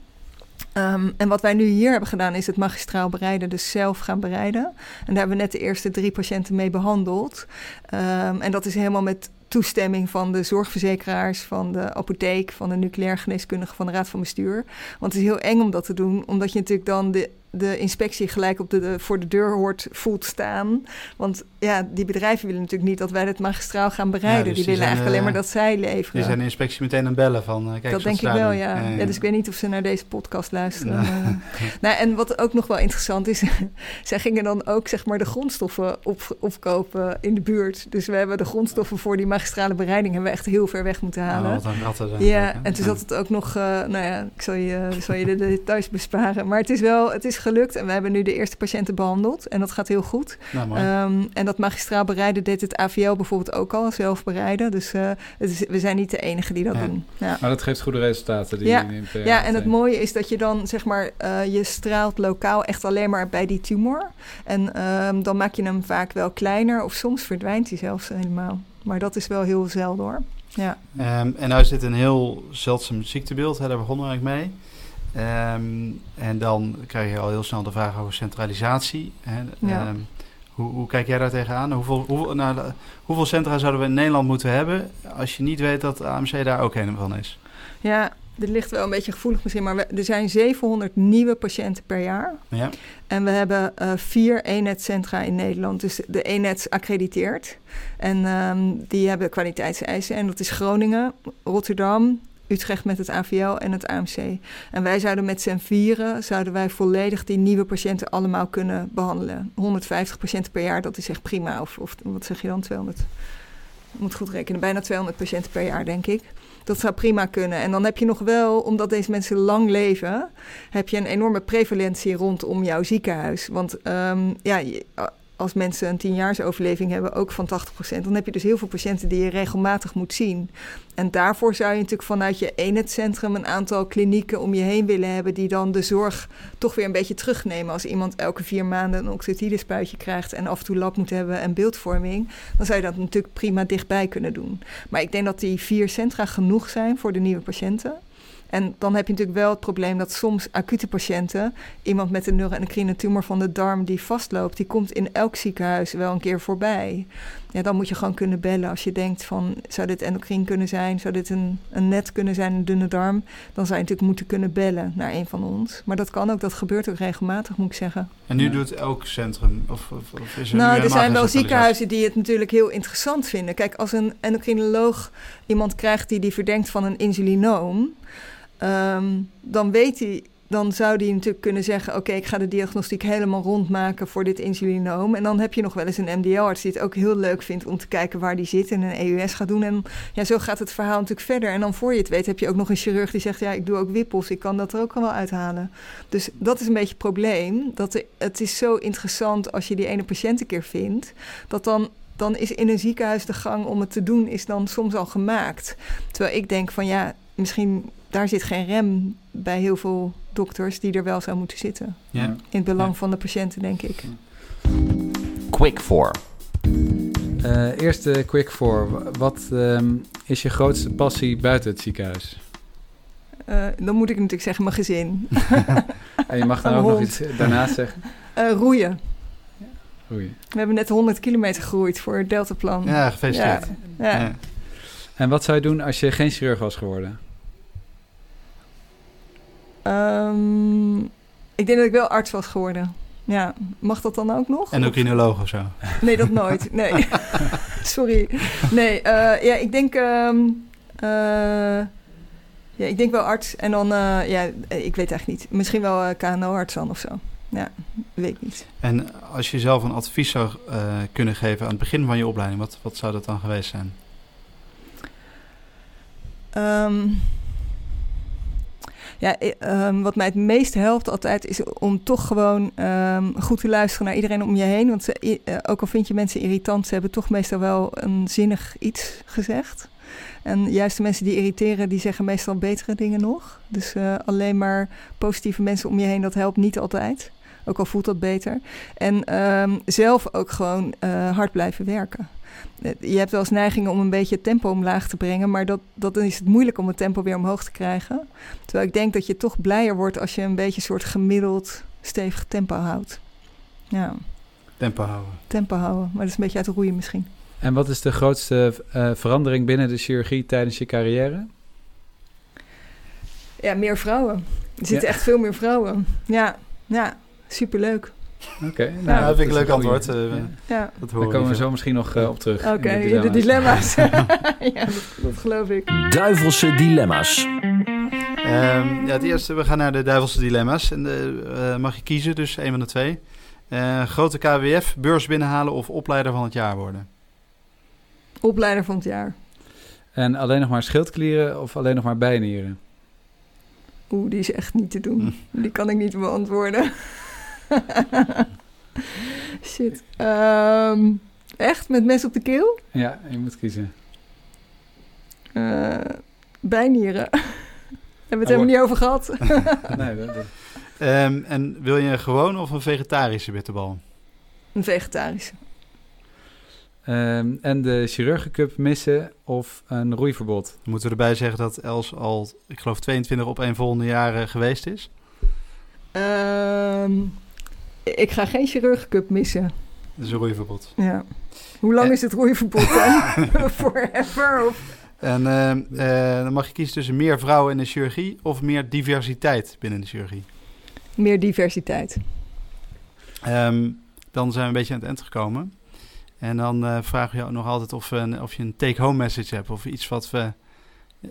Speaker 4: Um, en wat wij nu hier hebben gedaan is het magistraal bereiden, dus zelf gaan bereiden. En daar hebben we net de eerste drie patiënten mee behandeld. Um, en dat is helemaal met toestemming van de zorgverzekeraars, van de apotheek, van de nucleair geneeskundige, van de raad van bestuur. Want het is heel eng om dat te doen, omdat je natuurlijk dan de de inspectie gelijk op de, voor de deur hoort, voelt staan. Want ja, die bedrijven willen natuurlijk niet dat wij het magistraal gaan bereiden.
Speaker 3: dus
Speaker 4: die,
Speaker 3: die
Speaker 4: willen eigenlijk alleen
Speaker 3: eh,
Speaker 4: maar dat zij leveren.
Speaker 3: Die zijn de inspectie meteen aan bellen van... eh, kijk
Speaker 4: dat denk ik wel, ja. ja. Dus ik weet niet of ze naar deze podcast luisteren. Maar, eh. nou, en wat ook nog wel interessant is, zij gingen dan ook zeg maar de grondstoffen op, opkopen in de buurt. Dus we hebben de grondstoffen voor die magistrale bereiding hebben we echt heel ver weg moeten halen.
Speaker 3: Oh, wat een ratten dan
Speaker 4: Ja, en toen zat het ook nog, nou ja, ik zal je, zal je de details besparen. Maar het is wel, het is gelukt en we hebben nu de eerste patiënten behandeld en dat gaat heel goed.
Speaker 3: Nou.
Speaker 4: Ehm, en dat magistraal bereiden deed het AVL bijvoorbeeld ook al, zelf bereiden. Dus eh, het is, we zijn niet de enige die dat
Speaker 3: Ja.
Speaker 4: doen. Ja.
Speaker 2: Maar dat geeft goede resultaten. Die
Speaker 4: Ja.
Speaker 2: die NPR
Speaker 4: Ja, en het mooie is dat je dan, zeg maar, eh, je straalt lokaal echt alleen maar bij die tumor. En ehm, dan maak je hem vaak wel kleiner of soms verdwijnt hij zelfs helemaal. Maar dat is wel heel zelden hoor. Ja,
Speaker 3: Ehm, en nou is dit een heel zeldzaam ziektebeeld, hè, daar begonnen we eigenlijk mee. Ehm, en dan krijg je al heel snel de vraag over centralisatie. Hè.
Speaker 4: Ja.
Speaker 3: Ehm, hoe, hoe kijk jij daar tegenaan? Hoeveel, hoeveel, nou, hoeveel centra zouden we in Nederland moeten hebben als je niet weet dat AMC daar ook een van is?
Speaker 4: ja dit ligt wel een beetje gevoelig misschien, maar we- er zijn 700 nieuwe patiënten per jaar.
Speaker 3: Ja,
Speaker 4: En we hebben eh, vier ENET-centra in Nederland. Dus de ENET accrediteerd. En ehm, die hebben kwaliteitseisen. En dat is Groningen, Rotterdam, Utrecht met het AVL en het AMC. En wij zouden met z'n vieren, zouden wij volledig die nieuwe patiënten allemaal kunnen behandelen. 150 patiënten per jaar, dat is echt prima. Of, of wat zeg je dan, 200? Ik moet goed rekenen, bijna 200 patiënten per jaar, denk ik. Dat zou prima kunnen. En dan heb je nog wel, omdat deze mensen lang leven, heb je een enorme prevalentie rondom jouw ziekenhuis. Want ehm, ja, als mensen een tienjaarsoverleving hebben, ook van 80%, dan heb je dus heel veel patiënten die je regelmatig moet zien. En daarvoor zou je natuurlijk vanuit je eenheidscentrum een aantal klinieken om je heen willen hebben, die dan de zorg toch weer een beetje terugnemen. Als iemand elke vier maanden een oxytidespuitje krijgt en af en toe lab moet hebben en beeldvorming, dan zou je dat natuurlijk prima dichtbij kunnen doen. Maar ik denk dat die vier centra genoeg zijn voor de nieuwe patiënten. En dan heb je natuurlijk wel het probleem dat soms acute patiënten, iemand met een neuroendocrine tumor van de darm die vastloopt, die komt in elk ziekenhuis wel een keer voorbij. Ja, dan moet je gewoon kunnen bellen als je denkt van, zou dit endocrine kunnen zijn? Zou dit een, een net kunnen zijn, een dunne darm? Dan zou je natuurlijk moeten kunnen bellen naar een van ons. Maar dat kan ook, dat gebeurt ook regelmatig, moet ik zeggen.
Speaker 3: en nu
Speaker 2: Ja.
Speaker 3: doet elk centrum, of, of, of is er nu
Speaker 4: Nou, er zijn wel ziekenhuizen die het natuurlijk heel interessant vinden. Kijk, als een endocrinoloog iemand krijgt die die verdenkt van een insulinoom, ehm, dan weet hij. Dan zou die natuurlijk kunnen zeggen: Oké, ik ga de diagnostiek helemaal rondmaken voor dit insulinoom. En dan heb je nog wel eens een MDL-arts die het ook heel leuk vindt om te kijken waar die zit en een EUS gaat doen. En ja, zo gaat het verhaal natuurlijk verder. En dan voor je het weet heb je ook nog een chirurg die zegt: Ja, ik doe ook wippels, ik kan dat er ook wel uithalen. Dus dat is een beetje het probleem. Dat het is zo interessant als je die ene patiënt een keer vindt, dat dan, dan is in een ziekenhuis de gang om het te doen, is dan soms al gemaakt. Terwijl ik denk van ja, misschien daar zit geen rem bij heel veel dokters die er wel zou moeten zitten.
Speaker 3: Ja.
Speaker 4: In het belang
Speaker 3: Ja.
Speaker 4: van de patiënten, denk ik.
Speaker 1: Quick for.
Speaker 2: Eh, eerst de quick for. Wat ehm, is je grootste passie buiten het ziekenhuis?
Speaker 4: Eh, dan moet ik natuurlijk zeggen, mijn gezin.
Speaker 2: En je mag dan
Speaker 4: Een
Speaker 2: ook nog iets daarnaast zeggen.
Speaker 4: Eh, roeien.
Speaker 2: Oei.
Speaker 4: We hebben net 100 kilometer gegroeid voor het Deltaplan.
Speaker 3: Ja, gefeliciteerd.
Speaker 4: Ja, ja.
Speaker 3: Ja.
Speaker 2: En wat zou je doen als je geen chirurg was geworden?
Speaker 4: Ehm, ik denk dat ik wel arts was geworden. Ja, mag dat dan ook nog?
Speaker 3: Endocrinoloog of zo.
Speaker 4: Nee, dat nooit. Nee. Sorry. Nee, eh, ja, ik denk... eh, ja, ik denk wel arts. En dan, eh, ja, ik weet eigenlijk niet. Misschien wel KNO-arts dan of zo. Ja, weet ik niet.
Speaker 3: En als je zelf een advies zou kunnen geven aan het begin van je opleiding, wat, wat zou dat dan geweest zijn?
Speaker 4: Ehm, ja, ehm, wat mij het meest helpt altijd is om toch gewoon ehm, goed te luisteren naar iedereen om je heen. Want eh, ook al vind je mensen irritant, ze hebben toch meestal wel een zinnig iets gezegd. En juist de mensen die irriteren, die zeggen meestal betere dingen nog. Dus eh, alleen maar positieve mensen om je heen, dat helpt niet altijd. Ook al voelt dat beter. En ehm, zelf ook gewoon eh, hard blijven werken. Eh, Je hebt wel eens neigingen om een beetje het tempo omlaag te brengen, maar dat, dat dan is het moeilijk om het tempo weer omhoog te krijgen. Terwijl ik denk dat je toch blijer wordt als je een beetje een soort gemiddeld stevig tempo houdt. Ja,
Speaker 3: Tempo houden.
Speaker 4: tempo houden, maar dat is een beetje uit de roeien misschien.
Speaker 2: En wat is de grootste eh, verandering binnen de chirurgie tijdens je carrière?
Speaker 4: Ja, meer vrouwen. Er zitten
Speaker 2: Ja.
Speaker 4: echt veel meer vrouwen. Ja, ja. superleuk.
Speaker 2: Oké,
Speaker 3: Nou, dat vind ik een leuk
Speaker 2: goeie.
Speaker 3: antwoord. eh,
Speaker 2: Ja. Daar komen we zo misschien nog eh, op terug.
Speaker 4: oké, de dilemma's. ja, dat, dat geloof ik.
Speaker 1: Duivelse dilemma's.
Speaker 3: Ehm, ja, het eerste, we gaan naar de duivelse dilemma's. En eh, eh, mag je kiezen, dus een van de twee. Eh, grote KWF, beurs binnenhalen of opleider van het jaar worden?
Speaker 4: Opleider van het jaar.
Speaker 2: En alleen nog maar schildklieren of alleen nog maar bijnieren?
Speaker 4: Oeh, die is echt niet te doen. Die kan ik niet beantwoorden. Shit. Ehm, echt? Met mes op de keel?
Speaker 2: Ja, je moet kiezen.
Speaker 4: Eh bijnieren. Hebben we het
Speaker 3: Oh,
Speaker 4: helemaal niet over gehad.
Speaker 2: nee, dat, dat-
Speaker 3: Ehm, en wil je een gewone of een vegetarische bitterbal?
Speaker 4: Een vegetarische.
Speaker 2: Ehm, en de chirurgencup missen of een roeiverbod?
Speaker 3: Moeten we erbij zeggen dat Els al, ik geloof, 22 op een volgende jaren geweest is.
Speaker 4: Ehm, ik ga geen chirurgcup missen.
Speaker 3: Dat is een roeiverbod.
Speaker 4: Ja. Hoe lang is het roeiverbod dan? Forever? Of...
Speaker 3: En ehm, eh, dan mag je kiezen tussen meer vrouwen in de chirurgie of meer diversiteit binnen de chirurgie.
Speaker 4: Meer diversiteit.
Speaker 3: Ehm, dan zijn we een beetje aan het eind gekomen. En dan eh, vragen we jou nog altijd of, een, of je een take-home message hebt. Of iets wat, we,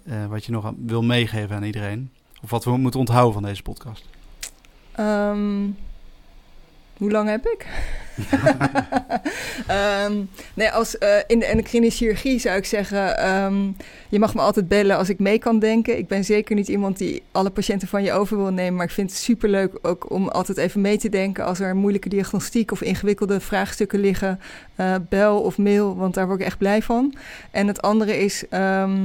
Speaker 3: eh, wat je nog wil meegeven aan iedereen. Of wat we moeten onthouden van deze podcast.
Speaker 4: Ehm, hoe lang heb ik? Ehm, nee, als, eh, in de endocrine chirurgie zou ik zeggen... ehm, je mag me altijd bellen als ik mee kan denken. Ik ben zeker niet iemand die alle patiënten van je over wil nemen... maar ik vind het superleuk ook om altijd even mee te denken... als er moeilijke diagnostiek of ingewikkelde vraagstukken liggen. eh, bel of mail, want daar word ik echt blij van. En het andere is... ehm,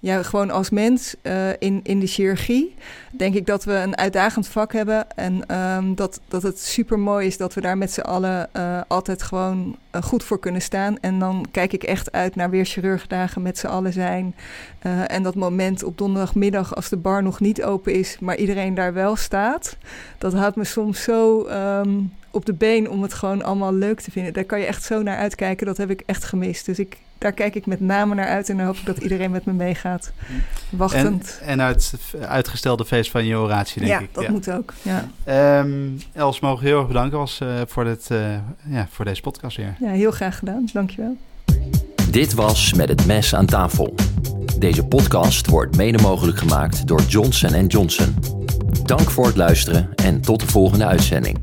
Speaker 4: ja, gewoon als mens eh, in, in de chirurgie denk ik dat we een uitdagend vak hebben. En ehm, dat, dat het super mooi is dat we daar met z'n allen eh, altijd gewoon eh, goed voor kunnen staan. En dan kijk ik echt uit naar weer chirurgdagen met z'n allen zijn. En dat moment op donderdagmiddag als de bar nog niet open is, maar iedereen daar wel staat. Dat houdt me soms zo ehm, op de been om het gewoon allemaal leuk te vinden. Daar kan je echt zo naar uitkijken. Dat heb ik echt gemist. Dus ik, daar kijk ik met name naar uit en dan hoop ik dat iedereen met me meegaat.
Speaker 3: En,
Speaker 4: Wachtend.
Speaker 3: en uit het uitgestelde feest van je oratie, denk
Speaker 4: ja,
Speaker 3: ik.
Speaker 4: dat moet ook. Ja.
Speaker 3: Ehm, Els, mogen we heel erg bedanken was, eh, voor, dit, eh, ja, voor deze podcast weer.
Speaker 4: ja, heel graag gedaan. Dankjewel.
Speaker 1: Dit was Met het Mes aan tafel. Deze podcast wordt mede mogelijk gemaakt door Johnson Johnson. Dank voor het luisteren en tot de volgende uitzending.